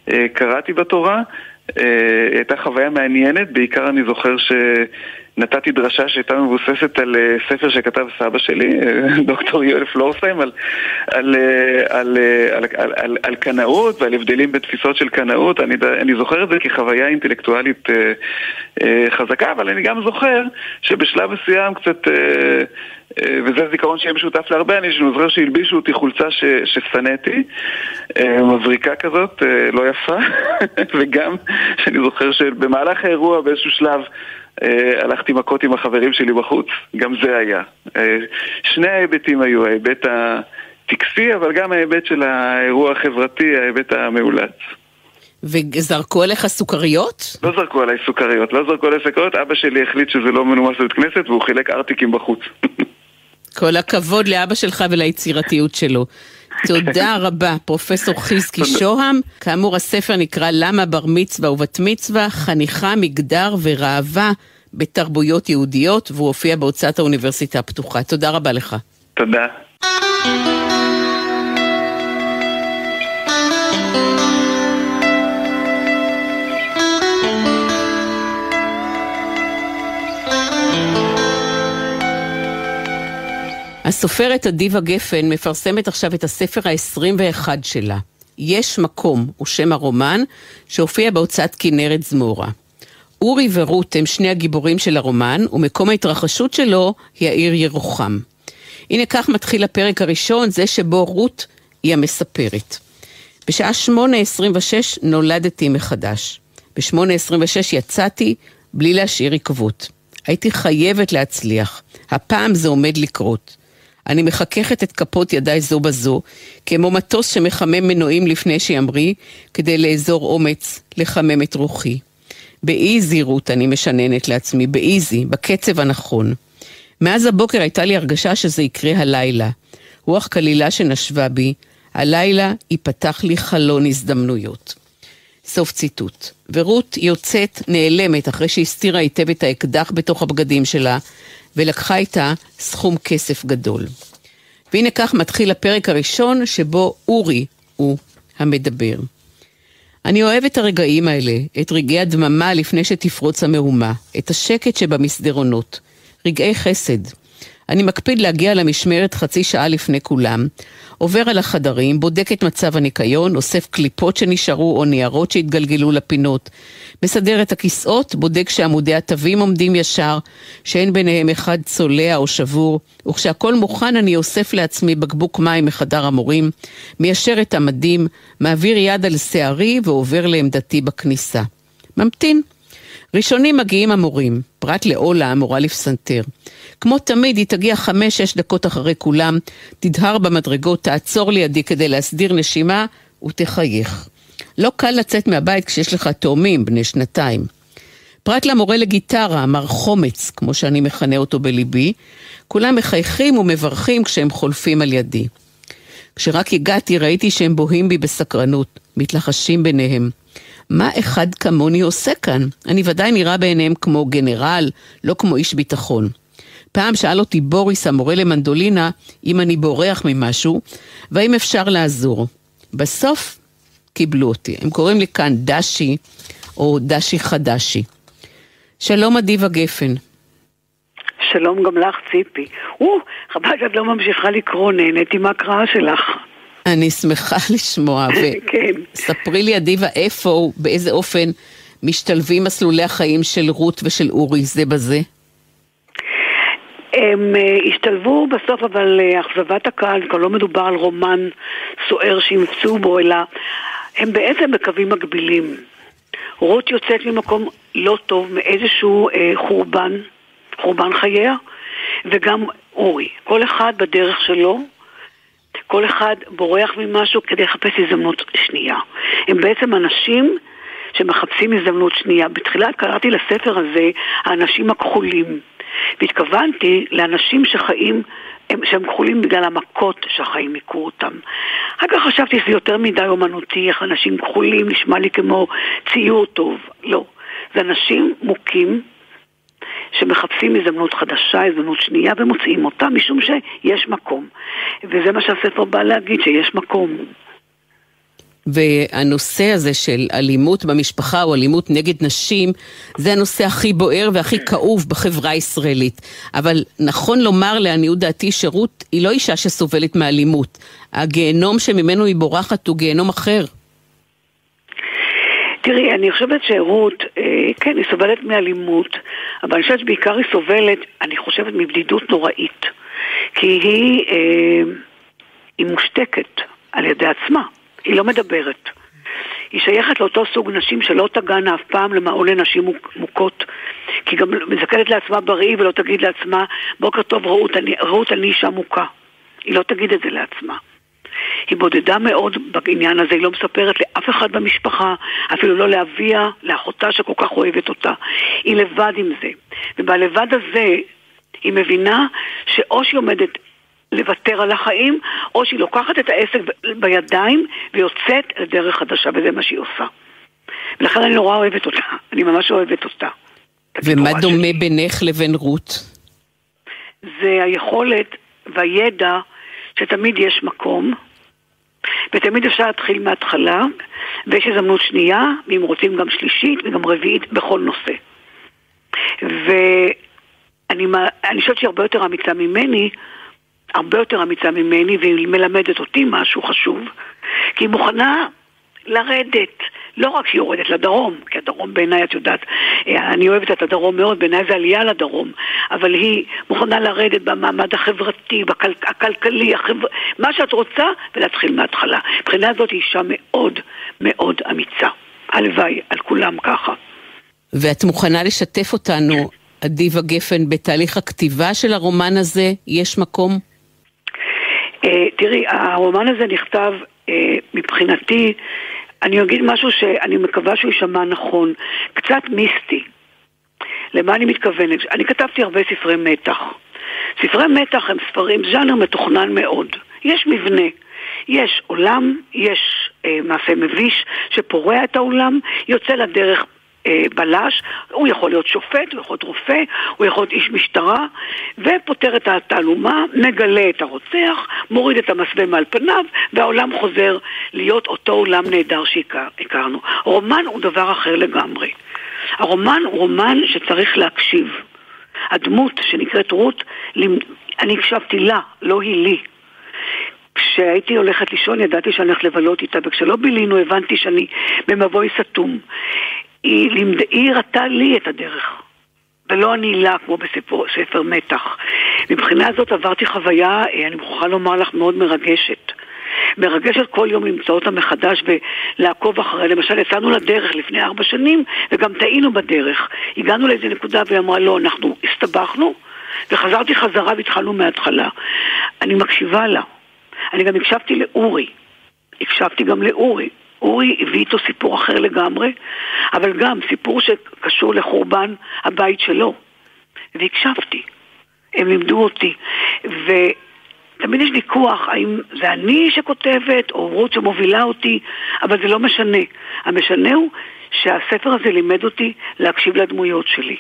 D: שקראתי בתורה, אה, הייתה חוויה מעניינת, בעיקר אני זוכר ש... נתתי דרשה שהייתה מבוססת על אה, ספר שכתב סבא שלי, אה, [laughs] דוקטור יואל פלורסהיים, על, על, אה, על, על, על, על, על קנאות ועל הבדלים בתפיסות של קנאות. אני, אני זוכר את זה כחוויה אינטלקטואלית חזקה, אבל אני גם זוכר שבשלב מסוים קצת... וזה זיכרון שיהיה משותף להרבה, אני זוכר שהלבישו אותי חולצה ששנאתי, מבריקה כזאת, לא יפה, [laughs] וגם שאני זוכר שבמהלך האירוע באיזשהו שלב הלכתי מכות עם החברים שלי בחוץ, גם זה היה. אה, שני ההיבטים היו, ההיבט הטקסי, אבל גם ההיבט של האירוע החברתי, ההיבט המאולץ.
A: וזרקו עליך סוכריות?
D: לא זרקו עליי סוכריות, לא זרקו עליי סוכריות, אבא שלי החליט שזה לא מנומס בבית כנסת והוא חילק ארטיקים בחוץ. [laughs]
A: כל הכבוד לאבא שלך וליצירתיות שלו. תודה רבה, פרופסור חזקי שוהם. כאמור, הספר נקרא למה בר מצווה ובת מצווה, חניכה, מגדר וראווה בתרבויות יהודיות, והוא הופיע בהוצאת האוניברסיטה הפתוחה. תודה רבה לך.
D: תודה.
A: הסופרת אדיבה גפן מפרסמת עכשיו את הספר ה-21 שלה. יש מקום, הוא שם הרומן, שהופיע בהוצאת כנרת זמורה. אורי ורות הם שני הגיבורים של הרומן, ומקום ההתרחשות שלו היא העיר ירוחם. הנה כך מתחיל הפרק הראשון, זה שבו רות היא המספרת. בשעה 8.26 נולדתי מחדש. ב-8.26 יצאתי בלי להשאיר עקבות. הייתי חייבת להצליח. הפעם זה עומד לקרות. אני מחככת את כפות ידיי זו בזו, כמו מטוס שמחמם מנועים לפני שימריא, כדי לאזור אומץ, לחמם את רוחי. באי זהירות אני משננת לעצמי, באיזי, בקצב הנכון. מאז הבוקר הייתה לי הרגשה שזה יקרה הלילה. רוח קלילה שנשבה בי, הלילה ייפתח לי חלון הזדמנויות. סוף ציטוט. ורות יוצאת נעלמת אחרי שהסתירה היטב את האקדח בתוך הבגדים שלה, ולקחה איתה סכום כסף גדול. והנה כך מתחיל הפרק הראשון שבו אורי הוא המדבר. אני אוהב את הרגעים האלה, את רגעי הדממה לפני שתפרוץ המהומה, את השקט שבמסדרונות, רגעי חסד. אני מקפיד להגיע למשמרת חצי שעה לפני כולם, עובר על החדרים, בודק את מצב הניקיון, אוסף קליפות שנשארו או ניירות שהתגלגלו לפינות, מסדר את הכיסאות, בודק שעמודי התווים עומדים ישר, שאין ביניהם אחד צולע או שבור, וכשהכול מוכן אני אוסף לעצמי בקבוק מים מחדר המורים, מיישר את המדים, מעביר יד על שערי ועובר לעמדתי בכניסה. ממתין. ראשונים מגיעים המורים, פרט לאולה המורה לפסנתר. כמו תמיד, היא תגיע חמש-שש דקות אחרי כולם, תדהר במדרגות, תעצור לידי כדי להסדיר נשימה ותחייך. לא קל לצאת מהבית כשיש לך תאומים בני שנתיים. פרט למורה לגיטרה, מר חומץ, כמו שאני מכנה אותו בליבי, כולם מחייכים ומברכים כשהם חולפים על ידי. כשרק הגעתי ראיתי שהם בוהים בי בסקרנות, מתלחשים ביניהם. מה אחד כמוני עושה כאן? אני ודאי נראה בעיניהם כמו גנרל, לא כמו איש ביטחון. פעם שאל אותי בוריס, המורה למנדולינה, אם אני בורח ממשהו, והאם אפשר לעזור. בסוף קיבלו אותי. הם קוראים לי כאן דשי, או דשי חדשי. שלום אדיבה גפן.
E: שלום גם לך, ציפי. או, חבל שאת לא ממשיכה לקרוא, נהניתי מהקראה שלך.
A: אני שמחה לשמוע, וספרי לי, אדיבה, איפה, באיזה אופן משתלבים מסלולי החיים של רות ושל אורי זה בזה?
E: הם uh, השתלבו בסוף, אבל uh, אכזבת הקהל, כבר לא מדובר על רומן סוער שימצאו בו, אלא הם בעצם בקווים מקבילים. רות יוצאת ממקום לא טוב, מאיזשהו uh, חורבן, חורבן חייה, וגם אורי. כל אחד בדרך שלו, כל אחד בורח ממשהו כדי לחפש הזדמנות שנייה. הם בעצם אנשים שמחפשים הזדמנות שנייה. בתחילה קראתי לספר הזה האנשים הכחולים, והתכוונתי לאנשים שחיים הם, שהם כחולים בגלל המכות שהחיים הכו אותם. אחר כך חשבתי שזה יותר מדי אומנותי, איך אנשים כחולים נשמע לי כמו ציור טוב. לא. זה אנשים מוכים שמחפשים הזדמנות חדשה, הזדמנות שנייה, ומוצאים אותה משום שיש מקום. וזה מה שהספר בא להגיד, שיש מקום.
A: והנושא הזה של אלימות במשפחה או אלימות נגד נשים, זה הנושא הכי בוער והכי כאוב בחברה הישראלית. אבל נכון לומר לעניות דעתי שרות היא לא אישה שסובלת מאלימות. הגיהנום שממנו היא בורחת הוא גיהנום אחר.
E: תראי, אני חושבת שרות, אה, כן, היא סובלת מאלימות, אבל אני חושבת שבעיקר היא סובלת, אני חושבת, מבדידות נוראית. כי היא, אה, היא מושתקת על ידי עצמה. היא לא מדברת. היא שייכת לאותו סוג נשים שלא תגענה אף פעם למעון לנשים מוכות. כי גם מזכרת לעצמה בראי ולא תגיד לעצמה, בוקר טוב רעות, אני, רעות אני אישה מוכה. היא לא תגיד את זה לעצמה. היא בודדה מאוד בעניין הזה, היא לא מספרת לאף אחד במשפחה, אפילו לא לאביה, לאחותה שכל כך אוהבת אותה. היא לבד עם זה. ובלבד הזה היא מבינה שאו שהיא עומדת לוותר על החיים, או שהיא לוקחת את העסק בידיים ויוצאת לדרך חדשה, וזה מה שהיא עושה. ולכן אני נורא אוהבת אותה, אני ממש אוהבת אותה.
A: ומה דומה שלי. בינך לבין רות?
E: זה היכולת והידע שתמיד יש מקום, ותמיד אפשר להתחיל מההתחלה, ויש הזדמנות שנייה, ואם רוצים גם שלישית וגם רביעית, בכל נושא. ואני חושבת שהיא הרבה יותר אמיצה ממני, הרבה יותר אמיצה ממני, והיא מלמדת אותי משהו חשוב, כי היא מוכנה לרדת. לא רק שהיא יורדת לדרום, כי הדרום בעיניי, את יודעת, אני אוהבת את הדרום מאוד, בעיניי זה עלייה לדרום, אבל היא מוכנה לרדת במעמד החברתי, בכל, הכלכלי, החבר... מה שאת רוצה, ולהתחיל מההתחלה. מבחינה זאת היא אישה מאוד מאוד אמיצה. הלוואי, על כולם ככה.
A: ואת מוכנה לשתף אותנו, אדיבה גפן, בתהליך הכתיבה של הרומן הזה? יש מקום?
E: אה, תראי, הרומן הזה נכתב אה, מבחינתי, אני אגיד משהו שאני מקווה שהוא יישמע נכון, קצת מיסטי. למה אני מתכוונת? אני כתבתי הרבה ספרי מתח. ספרי מתח הם ספרים, ז'אנר מתוכנן מאוד. יש מבנה. יש עולם, יש אה, מעשה מביש שפורע את העולם, יוצא לדרך בלש, הוא יכול להיות שופט, הוא יכול להיות רופא, הוא יכול להיות איש משטרה, ופותר את התעלומה, מגלה את הרוצח, מוריד את המסווה מעל פניו, והעולם חוזר להיות אותו עולם נהדר שהכרנו. רומן הוא דבר אחר לגמרי. הרומן הוא רומן שצריך להקשיב. הדמות שנקראת רות, אני הקשבתי לה, לא היא לי. כשהייתי הולכת לישון ידעתי שאני הולכת לבלות איתה, וכשלא בילינו הבנתי שאני במבוי סתום. היא, לימד, היא הראתה לי את הדרך, ולא אני לה, כמו בספר מתח. מבחינה זאת עברתי חוויה, אה, אני מוכרחה לומר לך, מאוד מרגשת. מרגשת כל יום למצוא אותה מחדש ולעקוב אחריה. למשל, יצאנו לדרך לפני ארבע שנים, וגם טעינו בדרך. הגענו לאיזה נקודה והיא אמרה, לא, אנחנו הסתבכנו, וחזרתי חזרה והתחלנו מההתחלה. אני מקשיבה לה. אני גם הקשבתי לאורי. הקשבתי גם לאורי. אורי הביא איתו סיפור אחר לגמרי, אבל גם סיפור שקשור לחורבן הבית שלו. והקשבתי. הם לימדו אותי. ותמיד יש ויכוח האם זה אני שכותבת או רות שמובילה אותי, אבל זה לא משנה. המשנה הוא שהספר הזה לימד אותי להקשיב לדמויות שלי.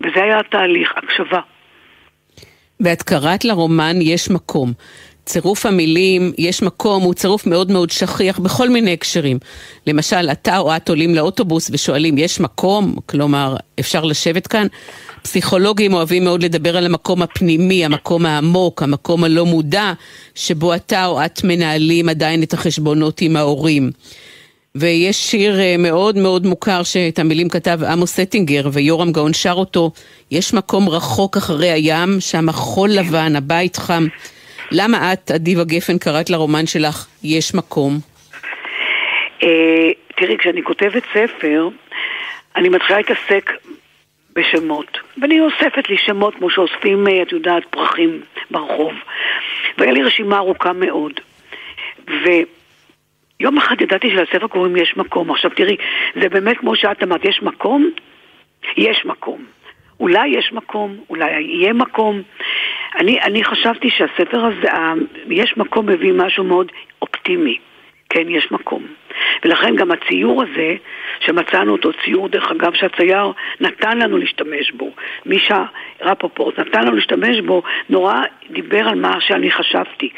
E: וזה היה התהליך, הקשבה.
A: ואת קראת לרומן יש מקום. צירוף המילים יש מקום הוא צירוף מאוד מאוד שכיח בכל מיני הקשרים. למשל, אתה או את עולים לאוטובוס ושואלים, יש מקום? כלומר, אפשר לשבת כאן? פסיכולוגים אוהבים מאוד לדבר על המקום הפנימי, המקום העמוק, המקום הלא מודע, שבו אתה או את מנהלים עדיין את החשבונות עם ההורים. ויש שיר אה, מאוד מאוד מוכר שאת המילים כתב עמוס סטינגר ויורם גאון שר אותו, יש מקום רחוק אחרי הים, שם החול לבן, הבית חם. למה את, אדיבה גפן, קראת לרומן שלך "יש מקום"?
E: אה, תראי, כשאני כותבת ספר, אני מתחילה להתעסק בשמות. ואני אוספת לי שמות כמו שאוספים, אה, את יודעת, פרחים ברחוב. והיה לי רשימה ארוכה מאוד. יום אחד ידעתי שלספר קוראים יש מקום. עכשיו תראי, זה באמת כמו שאת אמרת, יש מקום? יש מקום. אולי יש מקום, אולי יהיה מקום. אני, אני חשבתי שהספר הזה, יש מקום מביא משהו מאוד אופטימי. כן, יש מקום. ולכן גם הציור הזה, שמצאנו אותו, ציור דרך אגב שהצייר נתן לנו להשתמש בו, מישה רפופורט נתן לנו להשתמש בו, נורא דיבר על מה שאני חשבתי.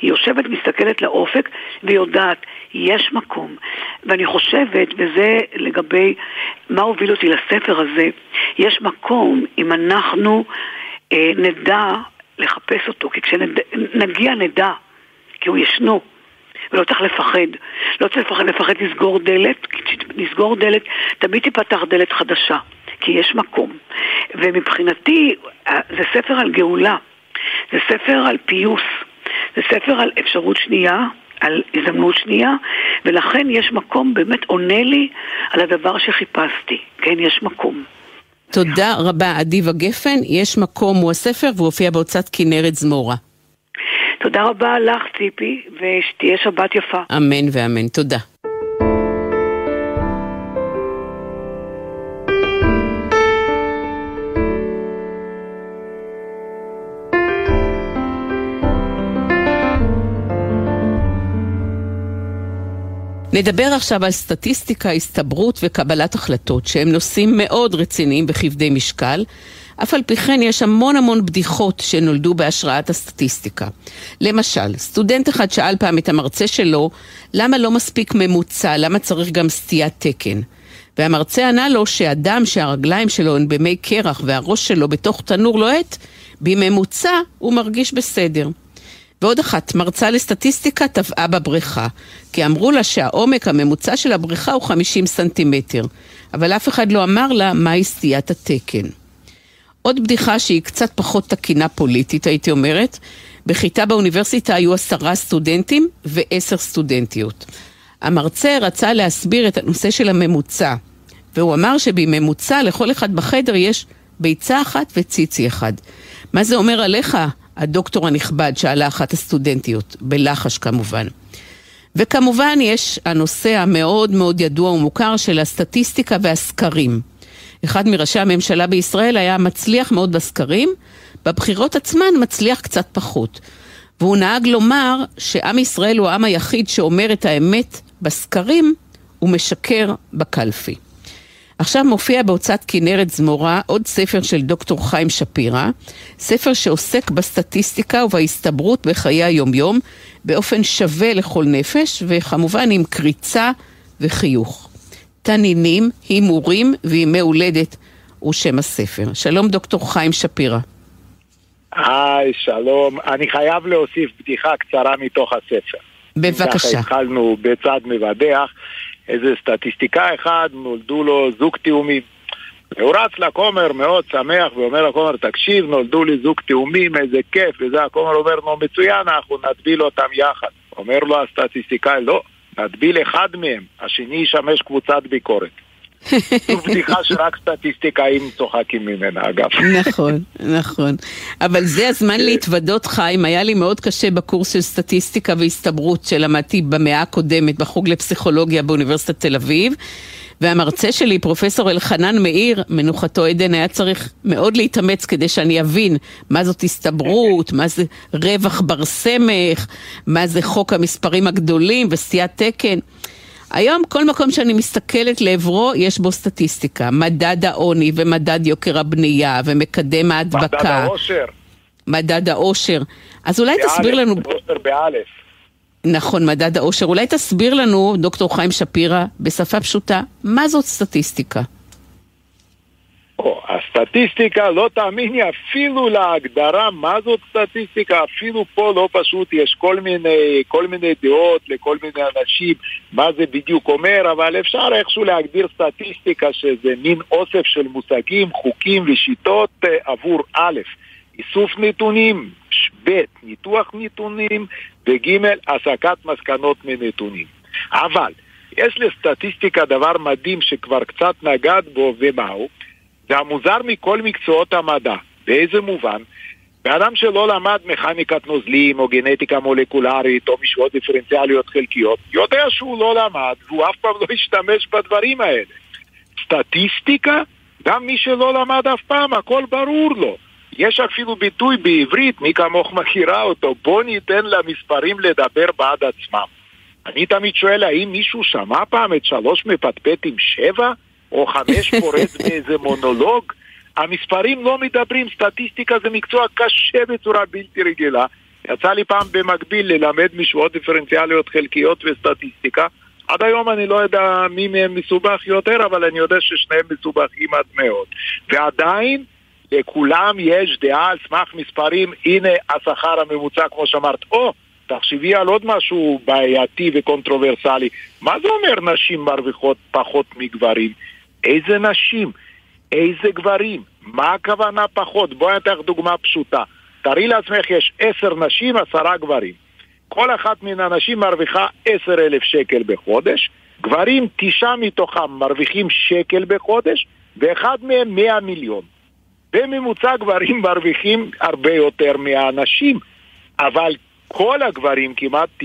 E: היא יושבת, מסתכלת לאופק ויודעת, יש מקום. ואני חושבת, וזה לגבי מה הוביל אותי לספר הזה, יש מקום אם אנחנו נדע לחפש אותו, כי כשנגיע נדע, כי הוא ישנו. ולא צריך לפחד. לא צריך לפחד, לפחד לסגור דלת, כי לסגור דלת, תמיד תיפתח דלת חדשה, כי יש מקום. ומבחינתי, אה, זה ספר על גאולה, זה ספר על פיוס, זה ספר על אפשרות שנייה, על הזדמנות שנייה, ולכן יש מקום, באמת עונה לי על הדבר שחיפשתי. כן, יש מקום.
A: תודה רבה, אדיבה גפן. יש מקום הוא הספר והוא הופיע בהוצאת כנרת זמורה.
E: תודה רבה לך, ציפי, ושתהיה שבת יפה.
A: אמן ואמן. תודה. נדבר עכשיו על סטטיסטיקה, הסתברות וקבלת החלטות, שהם נושאים מאוד רציניים וכבדי משקל. אף על פי כן יש המון המון בדיחות שנולדו בהשראת הסטטיסטיקה. למשל, סטודנט אחד שאל פעם את המרצה שלו, למה לא מספיק ממוצע, למה צריך גם סטיית תקן? והמרצה ענה לו שאדם שהרגליים שלו הן במי קרח והראש שלו בתוך תנור לוהט, בממוצע הוא מרגיש בסדר. ועוד אחת, מרצה לסטטיסטיקה טבעה בבריכה, כי אמרו לה שהעומק הממוצע של הבריכה הוא 50 סנטימטר, אבל אף אחד לא אמר לה מהי סטיית התקן. עוד בדיחה שהיא קצת פחות תקינה פוליטית, הייתי אומרת. בכיתה באוניברסיטה היו עשרה סטודנטים ועשר סטודנטיות. המרצה רצה להסביר את הנושא של הממוצע, והוא אמר שבממוצע לכל אחד בחדר יש ביצה אחת וציצי אחד. מה זה אומר עליך, הדוקטור הנכבד, שאלה אחת הסטודנטיות, בלחש כמובן. וכמובן יש הנושא המאוד מאוד ידוע ומוכר של הסטטיסטיקה והסקרים. אחד מראשי הממשלה בישראל היה מצליח מאוד בסקרים, בבחירות עצמן מצליח קצת פחות. והוא נהג לומר שעם ישראל הוא העם היחיד שאומר את האמת בסקרים ומשקר בקלפי. עכשיו מופיע בהוצאת כנרת זמורה עוד ספר של דוקטור חיים שפירא, ספר שעוסק בסטטיסטיקה ובהסתברות בחיי היומיום באופן שווה לכל נפש וכמובן עם קריצה וחיוך. תנינים, הימורים וימי הולדת הוא שם הספר. שלום דוקטור חיים שפירא.
F: היי, שלום. אני חייב להוסיף בדיחה קצרה מתוך הספר.
A: בבקשה.
F: ככה התחלנו בצד מבדח. איזה סטטיסטיקאי אחד, נולדו לו זוג תאומים. הוא רץ לכומר מאוד שמח ואומר לכומר, תקשיב, נולדו לי זוג תאומים, איזה כיף, וזה הכומר אומר, נו מצוין, אנחנו נטביל אותם יחד. אומר לו הסטטיסטיקאי, לא, נטביל אחד מהם, השני ישמש קבוצת ביקורת. זו בדיחה שרק סטטיסטיקאים צוחקים ממנה, אגב.
A: נכון, נכון. אבל זה הזמן כן. להתוודות, חיים. היה לי מאוד קשה בקורס של סטטיסטיקה והסתברות שלמדתי במאה הקודמת בחוג לפסיכולוגיה באוניברסיטת תל אביב. והמרצה שלי, פרופסור אלחנן מאיר, מנוחתו עדן, היה צריך מאוד להתאמץ כדי שאני אבין מה זאת הסתברות, מה זה רווח בר סמך, מה זה חוק המספרים הגדולים וסטיית תקן. היום כל מקום שאני מסתכלת לעברו, יש בו סטטיסטיקה. מדד העוני ומדד יוקר הבנייה ומקדם ההדבקה. מדד
F: העושר.
A: מדד העושר. אז אולי באלף, תסביר לנו...
F: עושר באלף.
A: נכון, מדד העושר. אולי תסביר לנו, דוקטור חיים שפירא, בשפה פשוטה, מה זאת סטטיסטיקה?
F: או, הסטטיסטיקה, לא תאמיני אפילו להגדרה מה זאת סטטיסטיקה, אפילו פה לא פשוט, יש כל מיני, כל מיני דעות לכל מיני אנשים מה זה בדיוק אומר, אבל אפשר איכשהו להגדיר סטטיסטיקה שזה מין אוסף של מושגים, חוקים ושיטות אה, עבור א', איסוף נתונים, ב', ניתוח נתונים, וג', הסקת מסקנות מנתונים. אבל יש לסטטיסטיקה דבר מדהים שכבר קצת נגד בו, ומהו? זה המוזר מכל מקצועות המדע. באיזה מובן? באדם שלא למד מכניקת נוזלים או גנטיקה מולקולרית או משוואות דיפרנציאליות חלקיות, יודע שהוא לא למד והוא אף פעם לא השתמש בדברים האלה. סטטיסטיקה, גם מי שלא למד אף פעם, הכל ברור לו. יש אפילו ביטוי בעברית, מי כמוך מכירה אותו, בוא ניתן למספרים לדבר בעד עצמם. אני תמיד שואל, האם מישהו שמע פעם את שלוש מפטפט עם שבע? או חמש פורץ באיזה מונולוג? המספרים לא מדברים, סטטיסטיקה זה מקצוע קשה בצורה בלתי רגילה. יצא לי פעם במקביל ללמד משוואות דיפרנציאליות חלקיות וסטטיסטיקה. עד היום אני לא יודע מי מהם מסובך יותר, אבל אני יודע ששניהם מסובכים עד מאוד. ועדיין, לכולם יש דעה על סמך מספרים, הנה השכר הממוצע כמו שאמרת. או, תחשבי על עוד משהו בעייתי וקונטרוברסלי. מה זה אומר נשים מרוויחות פחות מגברים? איזה נשים? איזה גברים? מה הכוונה פחות? בואי נתן לך דוגמה פשוטה. תארי לעצמך, יש עשר נשים, עשרה גברים. כל אחת מן הנשים מרוויחה עשר אלף שקל בחודש, גברים, תשעה מתוכם מרוויחים שקל בחודש, ואחד מהם מאה מיליון. בממוצע גברים [laughs] מרוויחים הרבה יותר מהנשים, אבל כל הגברים, כמעט 90%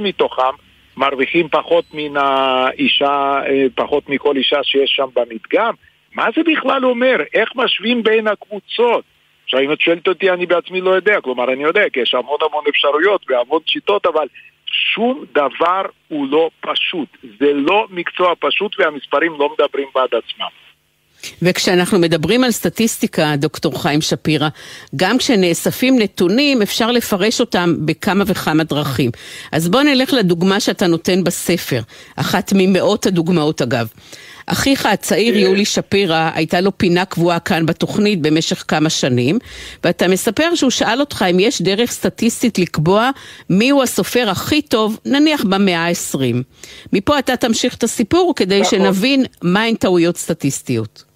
F: מתוכם, מרוויחים פחות מן האישה, אה, פחות מכל אישה שיש שם במדגם. מה זה בכלל אומר? איך משווים בין הקבוצות? עכשיו, אם את שואלת אותי, אני בעצמי לא יודע. כלומר, אני יודע, כי יש המון המון אפשרויות והמון שיטות, אבל שום דבר הוא לא פשוט. זה לא מקצוע פשוט והמספרים לא מדברים בעד עצמם.
A: וכשאנחנו מדברים על סטטיסטיקה, דוקטור חיים שפירא, גם כשנאספים נתונים אפשר לפרש אותם בכמה וכמה דרכים. אז בוא נלך לדוגמה שאתה נותן בספר, אחת ממאות הדוגמאות אגב. אחיך הצעיר כן. יולי שפירא, הייתה לו פינה קבועה כאן בתוכנית במשך כמה שנים, ואתה מספר שהוא שאל אותך אם יש דרך סטטיסטית לקבוע מיהו הסופר הכי טוב, נניח במאה ה-20. מפה אתה תמשיך את הסיפור כדי נכון. שנבין מהן טעויות סטטיסטיות.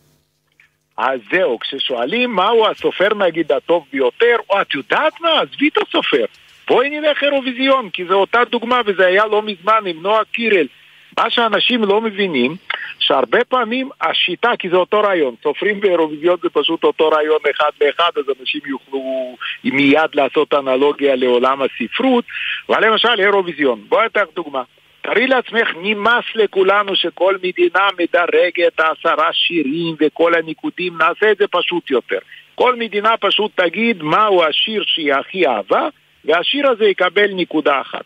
F: אז זהו, כששואלים מהו הסופר נגיד הטוב ביותר, או את יודעת מה, עזבי את הסופר. בואי נלך אירוויזיון, כי זו אותה דוגמה וזה היה לא מזמן עם נועה קירל. מה שאנשים לא מבינים, שהרבה פעמים השיטה, כי זה אותו רעיון, סופרים באירוויזיון זה פשוט אותו רעיון אחד לאחד, אז אנשים יוכלו מיד לעשות אנלוגיה לעולם הספרות, אבל למשל אירוויזיון, בואי אתן דוגמה. תארי לעצמך, נמאס לכולנו שכל מדינה מדרגת עשרה שירים וכל הניקודים, נעשה את זה פשוט יותר. כל מדינה פשוט תגיד מהו השיר שהיא הכי אהבה, והשיר הזה יקבל נקודה אחת.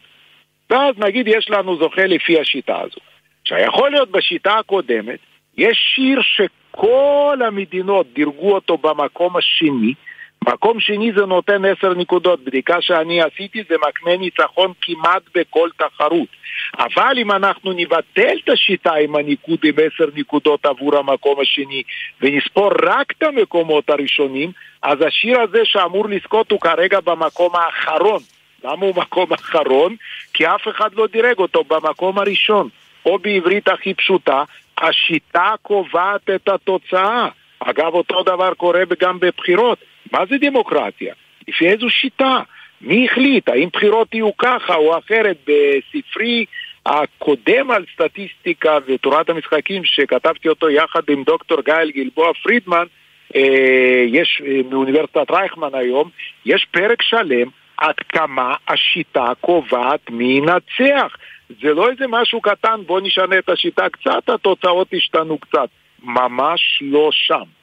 F: ואז נגיד יש לנו זוכה לפי השיטה הזו. עכשיו, יכול להיות בשיטה הקודמת, יש שיר שכל המדינות דירגו אותו במקום השני, מקום שני זה נותן עשר נקודות, בדיקה שאני עשיתי זה מקנה ניצחון כמעט בכל תחרות. אבל אם אנחנו נבטל את השיטה עם הניקוד עם עשר נקודות עבור המקום השני ונספור רק את המקומות הראשונים, אז השיר הזה שאמור לזכות הוא כרגע במקום האחרון. למה הוא מקום אחרון? כי אף אחד לא דירג אותו במקום הראשון. או בעברית הכי פשוטה, השיטה קובעת את התוצאה. אגב, אותו דבר קורה גם בבחירות. מה זה דמוקרטיה? לפי איזו שיטה? מי החליט? האם בחירות יהיו ככה או אחרת? בספרי הקודם על סטטיסטיקה ותורת המשחקים, שכתבתי אותו יחד עם דוקטור גאל גלבוע פרידמן, אה, יש אה, מאוניברסיטת רייכמן היום, יש פרק שלם עד כמה השיטה קובעת מי ינצח. זה לא איזה משהו קטן, בוא נשנה את השיטה קצת, התוצאות השתנו קצת. ממש לא שם.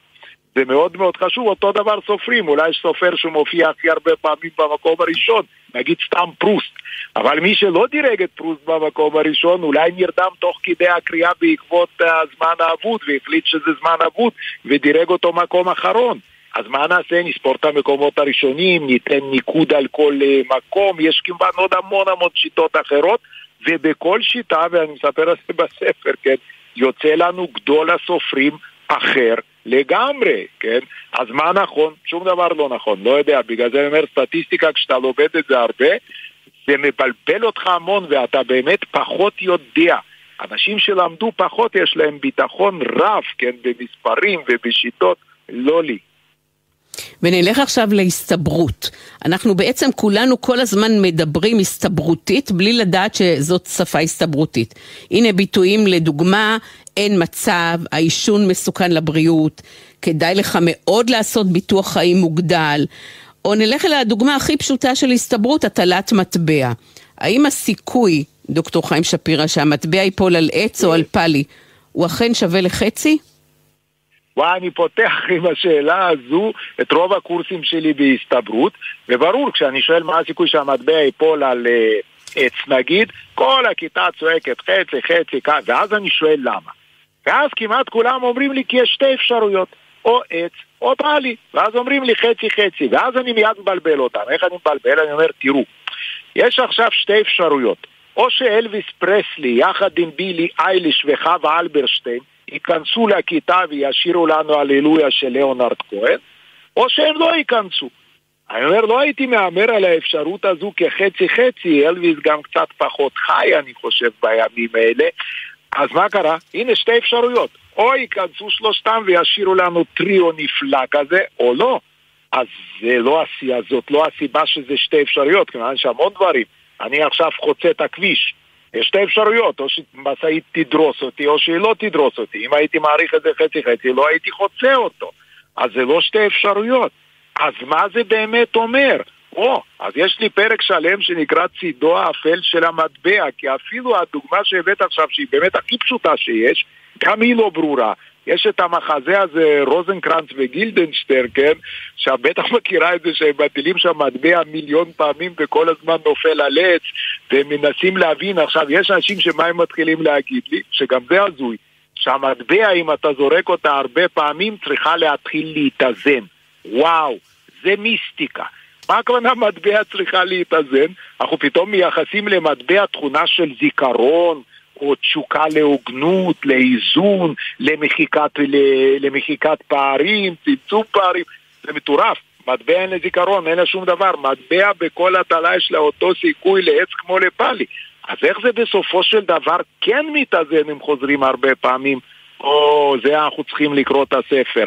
F: זה מאוד מאוד חשוב, אותו דבר סופרים, אולי יש סופר שמופיע הכי הרבה פעמים במקום הראשון, נגיד סתם פרוסט, אבל מי שלא דירג את פרוסט במקום הראשון, אולי נרדם תוך כדי הקריאה בעקבות הזמן האבוד, והחליט שזה זמן אבוד, ודירג אותו מקום אחרון. אז מה נעשה? נספור את המקומות הראשונים, ניתן ניקוד על כל אה, מקום, יש כמובן עוד המון המון שיטות אחרות, ובכל שיטה, ואני מספר על זה [laughs] בספר, כן, יוצא לנו גדול הסופרים אחר לגמרי, כן? אז מה נכון? שום דבר לא נכון, לא יודע, בגלל זה אני אומר סטטיסטיקה, כשאתה לומד את זה הרבה, זה מבלבל אותך המון ואתה באמת פחות יודע. אנשים שלמדו פחות יש להם ביטחון רב, כן, במספרים ובשיטות, לא לי.
A: ונלך עכשיו להסתברות. אנחנו בעצם כולנו כל הזמן מדברים הסתברותית בלי לדעת שזאת שפה הסתברותית. הנה ביטויים לדוגמה, אין מצב, העישון מסוכן לבריאות, כדאי לך מאוד לעשות ביטוח חיים מוגדל, או נלך אל הדוגמה הכי פשוטה של הסתברות, הטלת מטבע. האם הסיכוי, דוקטור חיים שפירא, שהמטבע ייפול על עץ או על פאלי, הוא אכן שווה לחצי?
F: ואני פותח עם השאלה הזו את רוב הקורסים שלי בהסתברות, וברור, כשאני שואל מה הסיכוי שהמטבע ייפול על uh, עץ נגיד, כל הכיתה צועקת חצי, חצי, ואז אני שואל למה. ואז כמעט כולם אומרים לי כי יש שתי אפשרויות, או עץ או פאלי, ואז אומרים לי חצי חצי, ואז אני מיד מבלבל אותם. איך אני מבלבל? אני אומר, תראו, יש עכשיו שתי אפשרויות, או שאלוויס פרסלי יחד עם בילי אייליש וחווה אלברשטיין ייכנסו לכיתה וישירו לנו הללויה של ליאונרד כהן, או שהם לא ייכנסו. אני אומר, לא הייתי מהמר על האפשרות הזו כחצי חצי, אלוויס גם קצת פחות חי, אני חושב, בימים האלה. אז מה קרה? הנה שתי אפשרויות. או ייכנסו שלושתם וישאירו לנו טריו נפלא כזה, או לא. אז זה לא הסיבה, זאת לא הסיבה שזה שתי אפשרויות, כיוון שהמון דברים. אני עכשיו חוצה את הכביש. יש שתי אפשרויות, או שמשאית תדרוס אותי או שהיא לא תדרוס אותי. אם הייתי מעריך את זה חצי חצי, לא הייתי חוצה אותו. אז זה לא שתי אפשרויות. אז מה זה באמת אומר? או, אז יש לי פרק שלם שנקרא צידו האפל של המטבע, כי אפילו הדוגמה שהבאת עכשיו, שהיא באמת הכי פשוטה שיש, גם היא לא ברורה. יש את המחזה הזה, רוזנקרנץ וגילדנשטר, כן? שאת בטח מכירה את זה שהם מטילים שם מטבע מיליון פעמים וכל הזמן נופל על עץ והם מנסים להבין, עכשיו יש אנשים שמה הם מתחילים להגיד לי? שגם זה הזוי. שהמטבע, אם אתה זורק אותה הרבה פעמים, צריכה להתחיל להתאזן. וואו, זה מיסטיקה. מה הכוונה מטבע צריכה להתאזן? אנחנו פתאום מייחסים למטבע תכונה של זיכרון, או תשוקה להוגנות, לאיזון, למחיקת, למחיקת פערים, צמצום פערים, זה מטורף. מטבע אין לזיכרון, אין לה שום דבר. מטבע בכל הטלה יש לה אותו סיכוי לעץ כמו לפאלי. אז איך זה בסופו של דבר כן מתאזן אם חוזרים הרבה פעמים? או, זה אנחנו צריכים לקרוא את הספר.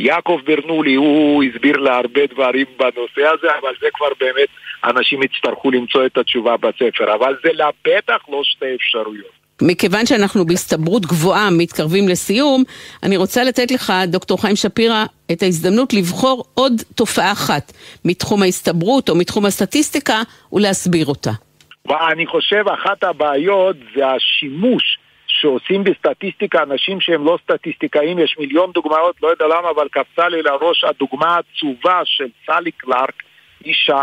F: יעקב ברנולי, הוא הסביר לה הרבה דברים בנושא הזה, אבל זה כבר באמת, אנשים יצטרכו למצוא את התשובה בספר. אבל זה לבטח לא שתי אפשרויות.
A: מכיוון שאנחנו בהסתברות גבוהה מתקרבים לסיום, אני רוצה לתת לך, דוקטור חיים שפירא, את ההזדמנות לבחור עוד תופעה אחת מתחום ההסתברות או מתחום הסטטיסטיקה ולהסביר אותה.
F: אני חושב אחת הבעיות זה השימוש שעושים בסטטיסטיקה אנשים שהם לא סטטיסטיקאים, יש מיליון דוגמאות, לא יודע למה, אבל קפצה לי לראש הדוגמה העצובה של סלי קלארק, אישה,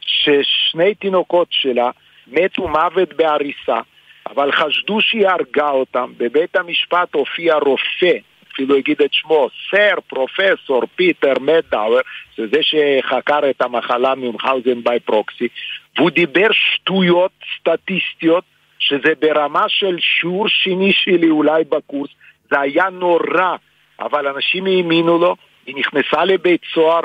F: ששני תינוקות שלה מתו מוות בעריסה. אבל חשדו שהיא הרגה אותם. בבית המשפט הופיע רופא, אפילו הגיד את שמו, סר פרופסור פיטר מדאואר, זה זה שחקר את המחלה Munchausen by proxy, והוא דיבר שטויות סטטיסטיות, שזה ברמה של שיעור שני שלי אולי בקורס, זה היה נורא, אבל אנשים האמינו לו, היא נכנסה לבית סוהר,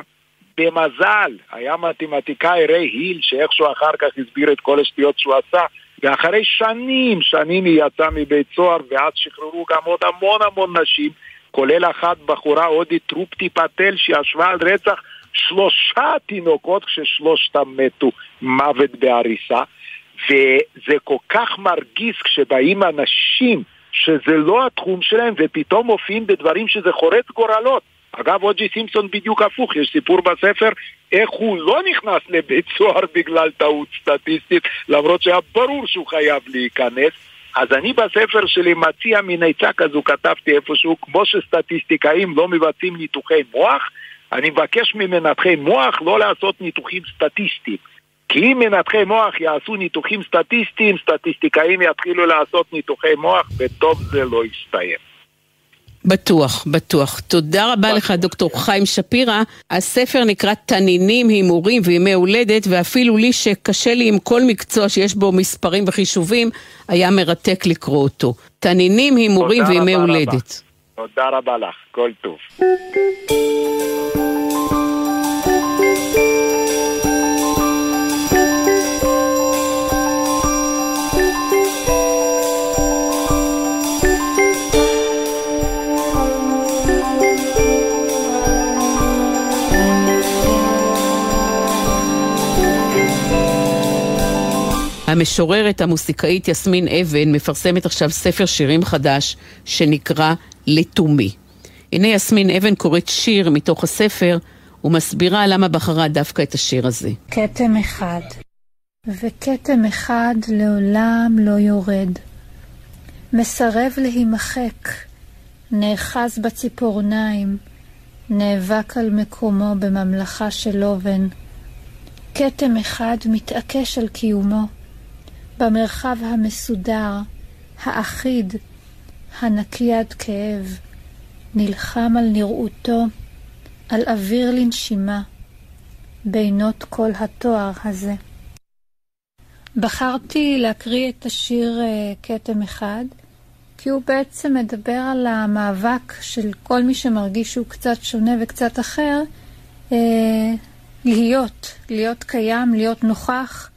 F: במזל, היה מתמטיקאי ריי היל, שאיכשהו אחר כך הסביר את כל השטויות שהוא עשה, ואחרי שנים, שנים היא יצאה מבית סוהר, ואז שחררו גם עוד המון המון נשים, כולל אחת בחורה הודית טרופטי פטל שישבה על רצח שלושה תינוקות כששלושתם מתו מוות בהריסה וזה כל כך מרגיז כשבאים אנשים שזה לא התחום שלהם ופתאום מופיעים בדברים שזה חורץ גורלות אגב, אוג'י סימפסון בדיוק הפוך, יש סיפור בספר איך הוא לא נכנס לבית סוהר בגלל טעות סטטיסטית, למרות שהיה ברור שהוא חייב להיכנס. אז אני בספר שלי מציע מין עצה כזו, כתבתי איפשהו, כמו שסטטיסטיקאים לא מבצעים ניתוחי מוח, אני מבקש ממנתחי מוח לא לעשות ניתוחים סטטיסטיים. כי אם מנתחי מוח יעשו ניתוחים סטטיסטיים, סטטיסטיקאים יתחילו לעשות ניתוחי מוח, וטוב זה לא יסתיים.
A: בטוח, בטוח. תודה רבה בטוח. לך, דוקטור חיים שפירא. הספר נקרא תנינים, הימורים וימי הולדת, ואפילו לי שקשה לי עם כל מקצוע שיש בו מספרים וחישובים, היה מרתק לקרוא אותו. תנינים, הימורים וימי הולדת.
F: תודה רבה לך, כל טוב.
A: המשוררת המוסיקאית יסמין אבן מפרסמת עכשיו ספר שירים חדש שנקרא לתומי. הנה יסמין אבן קוראת שיר מתוך הספר ומסבירה למה בחרה דווקא את השיר הזה.
G: כתם אחד, וכתם אחד לעולם לא יורד. מסרב להימחק, נאחז בציפורניים, נאבק על מקומו בממלכה של לובן. כתם אחד מתעקש על קיומו, במרחב המסודר, האחיד, הנקי עד כאב, נלחם על נראותו, על אוויר לנשימה, בינות כל התואר הזה. בחרתי להקריא את השיר אה, כתם אחד, כי הוא בעצם מדבר על המאבק של כל מי שמרגיש שהוא קצת שונה וקצת אחר, אה, להיות, להיות קיים, להיות נוכח,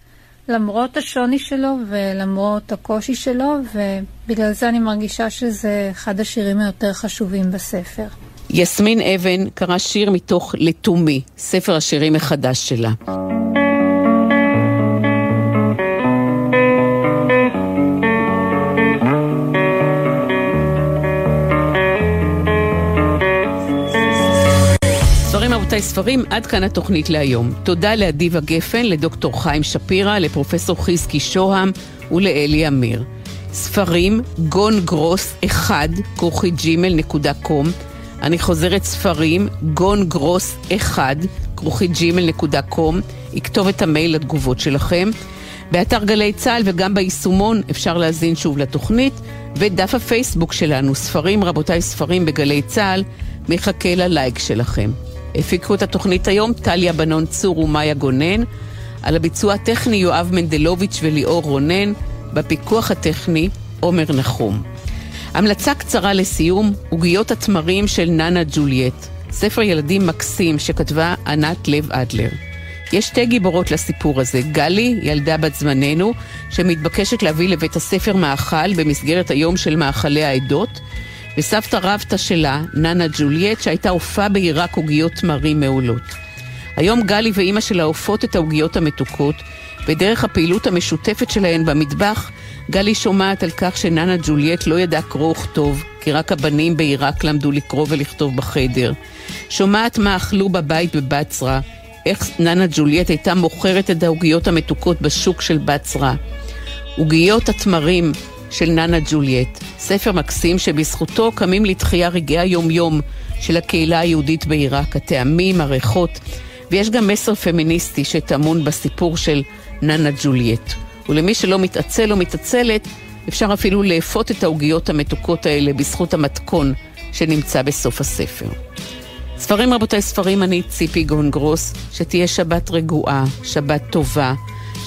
G: למרות השוני שלו ולמרות הקושי שלו, ובגלל זה אני מרגישה שזה אחד השירים היותר חשובים בספר.
A: יסמין אבן קרא שיר מתוך לתומי, ספר השירים החדש שלה. רבותיי ספרים, עד כאן התוכנית להיום. תודה לאדיבה גפן, לדוקטור חיים שפירא, לפרופסור חזקי שוהם ולאלי אמיר. ספרים, גון גרוס 1, כרוכי ג'ימל נקודה קום. אני חוזרת ספרים, גון גרוס 1, כרוכי ג'ימל נקודה קום. יכתוב את המייל לתגובות שלכם. באתר גלי צה"ל וגם ביישומון אפשר להזין שוב לתוכנית, ודף הפייסבוק שלנו, ספרים רבותיי ספרים בגלי צה"ל, מחכה ללייק שלכם. הפיקו את התוכנית היום טליה בנון צור ומאיה גונן, על הביצוע הטכני יואב מנדלוביץ' וליאור רונן, בפיקוח הטכני עומר נחום. המלצה קצרה לסיום, עוגיות התמרים של ננה ג'ולייט, ספר ילדים מקסים שכתבה ענת לב אדלר. יש שתי גיבורות לסיפור הזה, גלי, ילדה בת זמננו, שמתבקשת להביא לבית הספר מאכל במסגרת היום של מאכלי העדות, וסבתא רבתא שלה, ננה ג'ולייט, שהייתה אופה בעיראק עוגיות תמרים מעולות. היום גלי ואימא שלה אופות את העוגיות המתוקות, ודרך הפעילות המשותפת שלהן במטבח, גלי שומעת על כך שננה ג'ולייט לא ידעה קרוא וכתוב, כי רק הבנים בעיראק למדו לקרוא ולכתוב בחדר. שומעת מה אכלו בבית בבצרה, איך ננה ג'ולייט הייתה מוכרת את העוגיות המתוקות בשוק של בצרה. עוגיות התמרים של ננה ג'ולייט, ספר מקסים שבזכותו קמים לתחייה רגעי היומיום של הקהילה היהודית בעיראק, הטעמים, הריחות, ויש גם מסר פמיניסטי שטמון בסיפור של ננה ג'ולייט. ולמי שלא מתעצל או מתעצלת, אפשר אפילו לאפות את העוגיות המתוקות האלה בזכות המתכון שנמצא בסוף הספר. ספרים רבותיי ספרים, אני ציפי גונגרוס, שתהיה שבת רגועה, שבת טובה,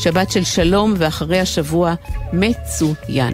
A: שבת של שלום ואחרי השבוע מצוין.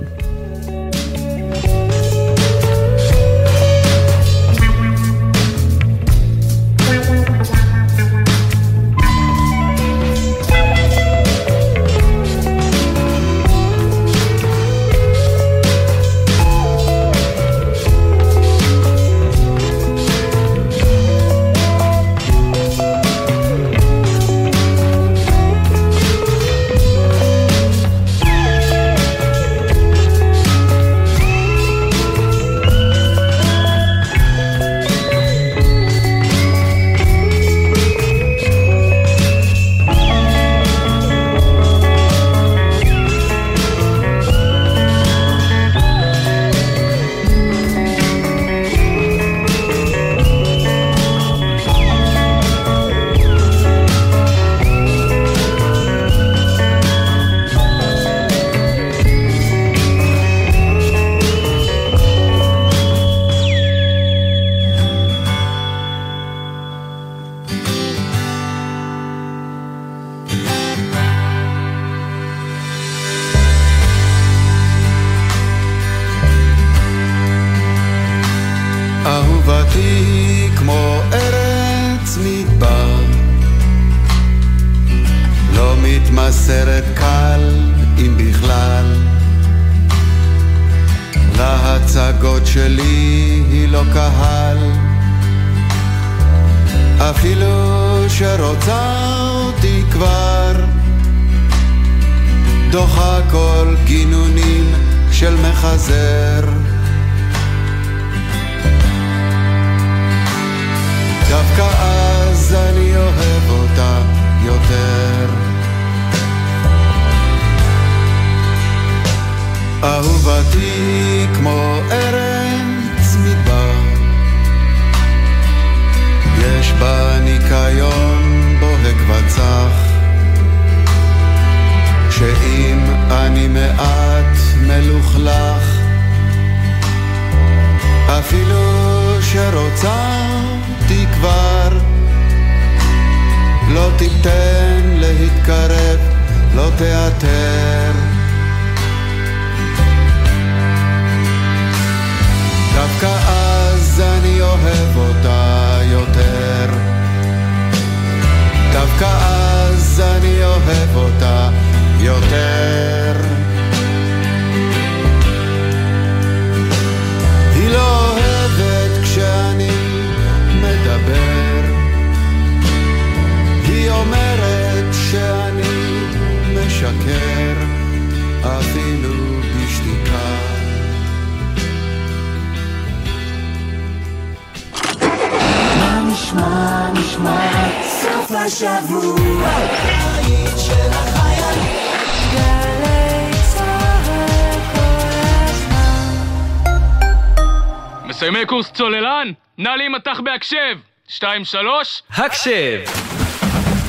H: שתיים, שלוש.
I: הקשב!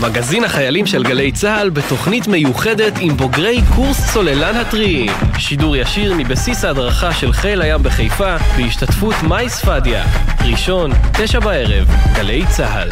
I: מגזין החיילים של גלי צה"ל בתוכנית מיוחדת עם בוגרי קורס צוללן הטריים. שידור ישיר מבסיס ההדרכה של חיל הים בחיפה בהשתתפות מייס פדיה. ראשון, תשע בערב, גלי צה"ל.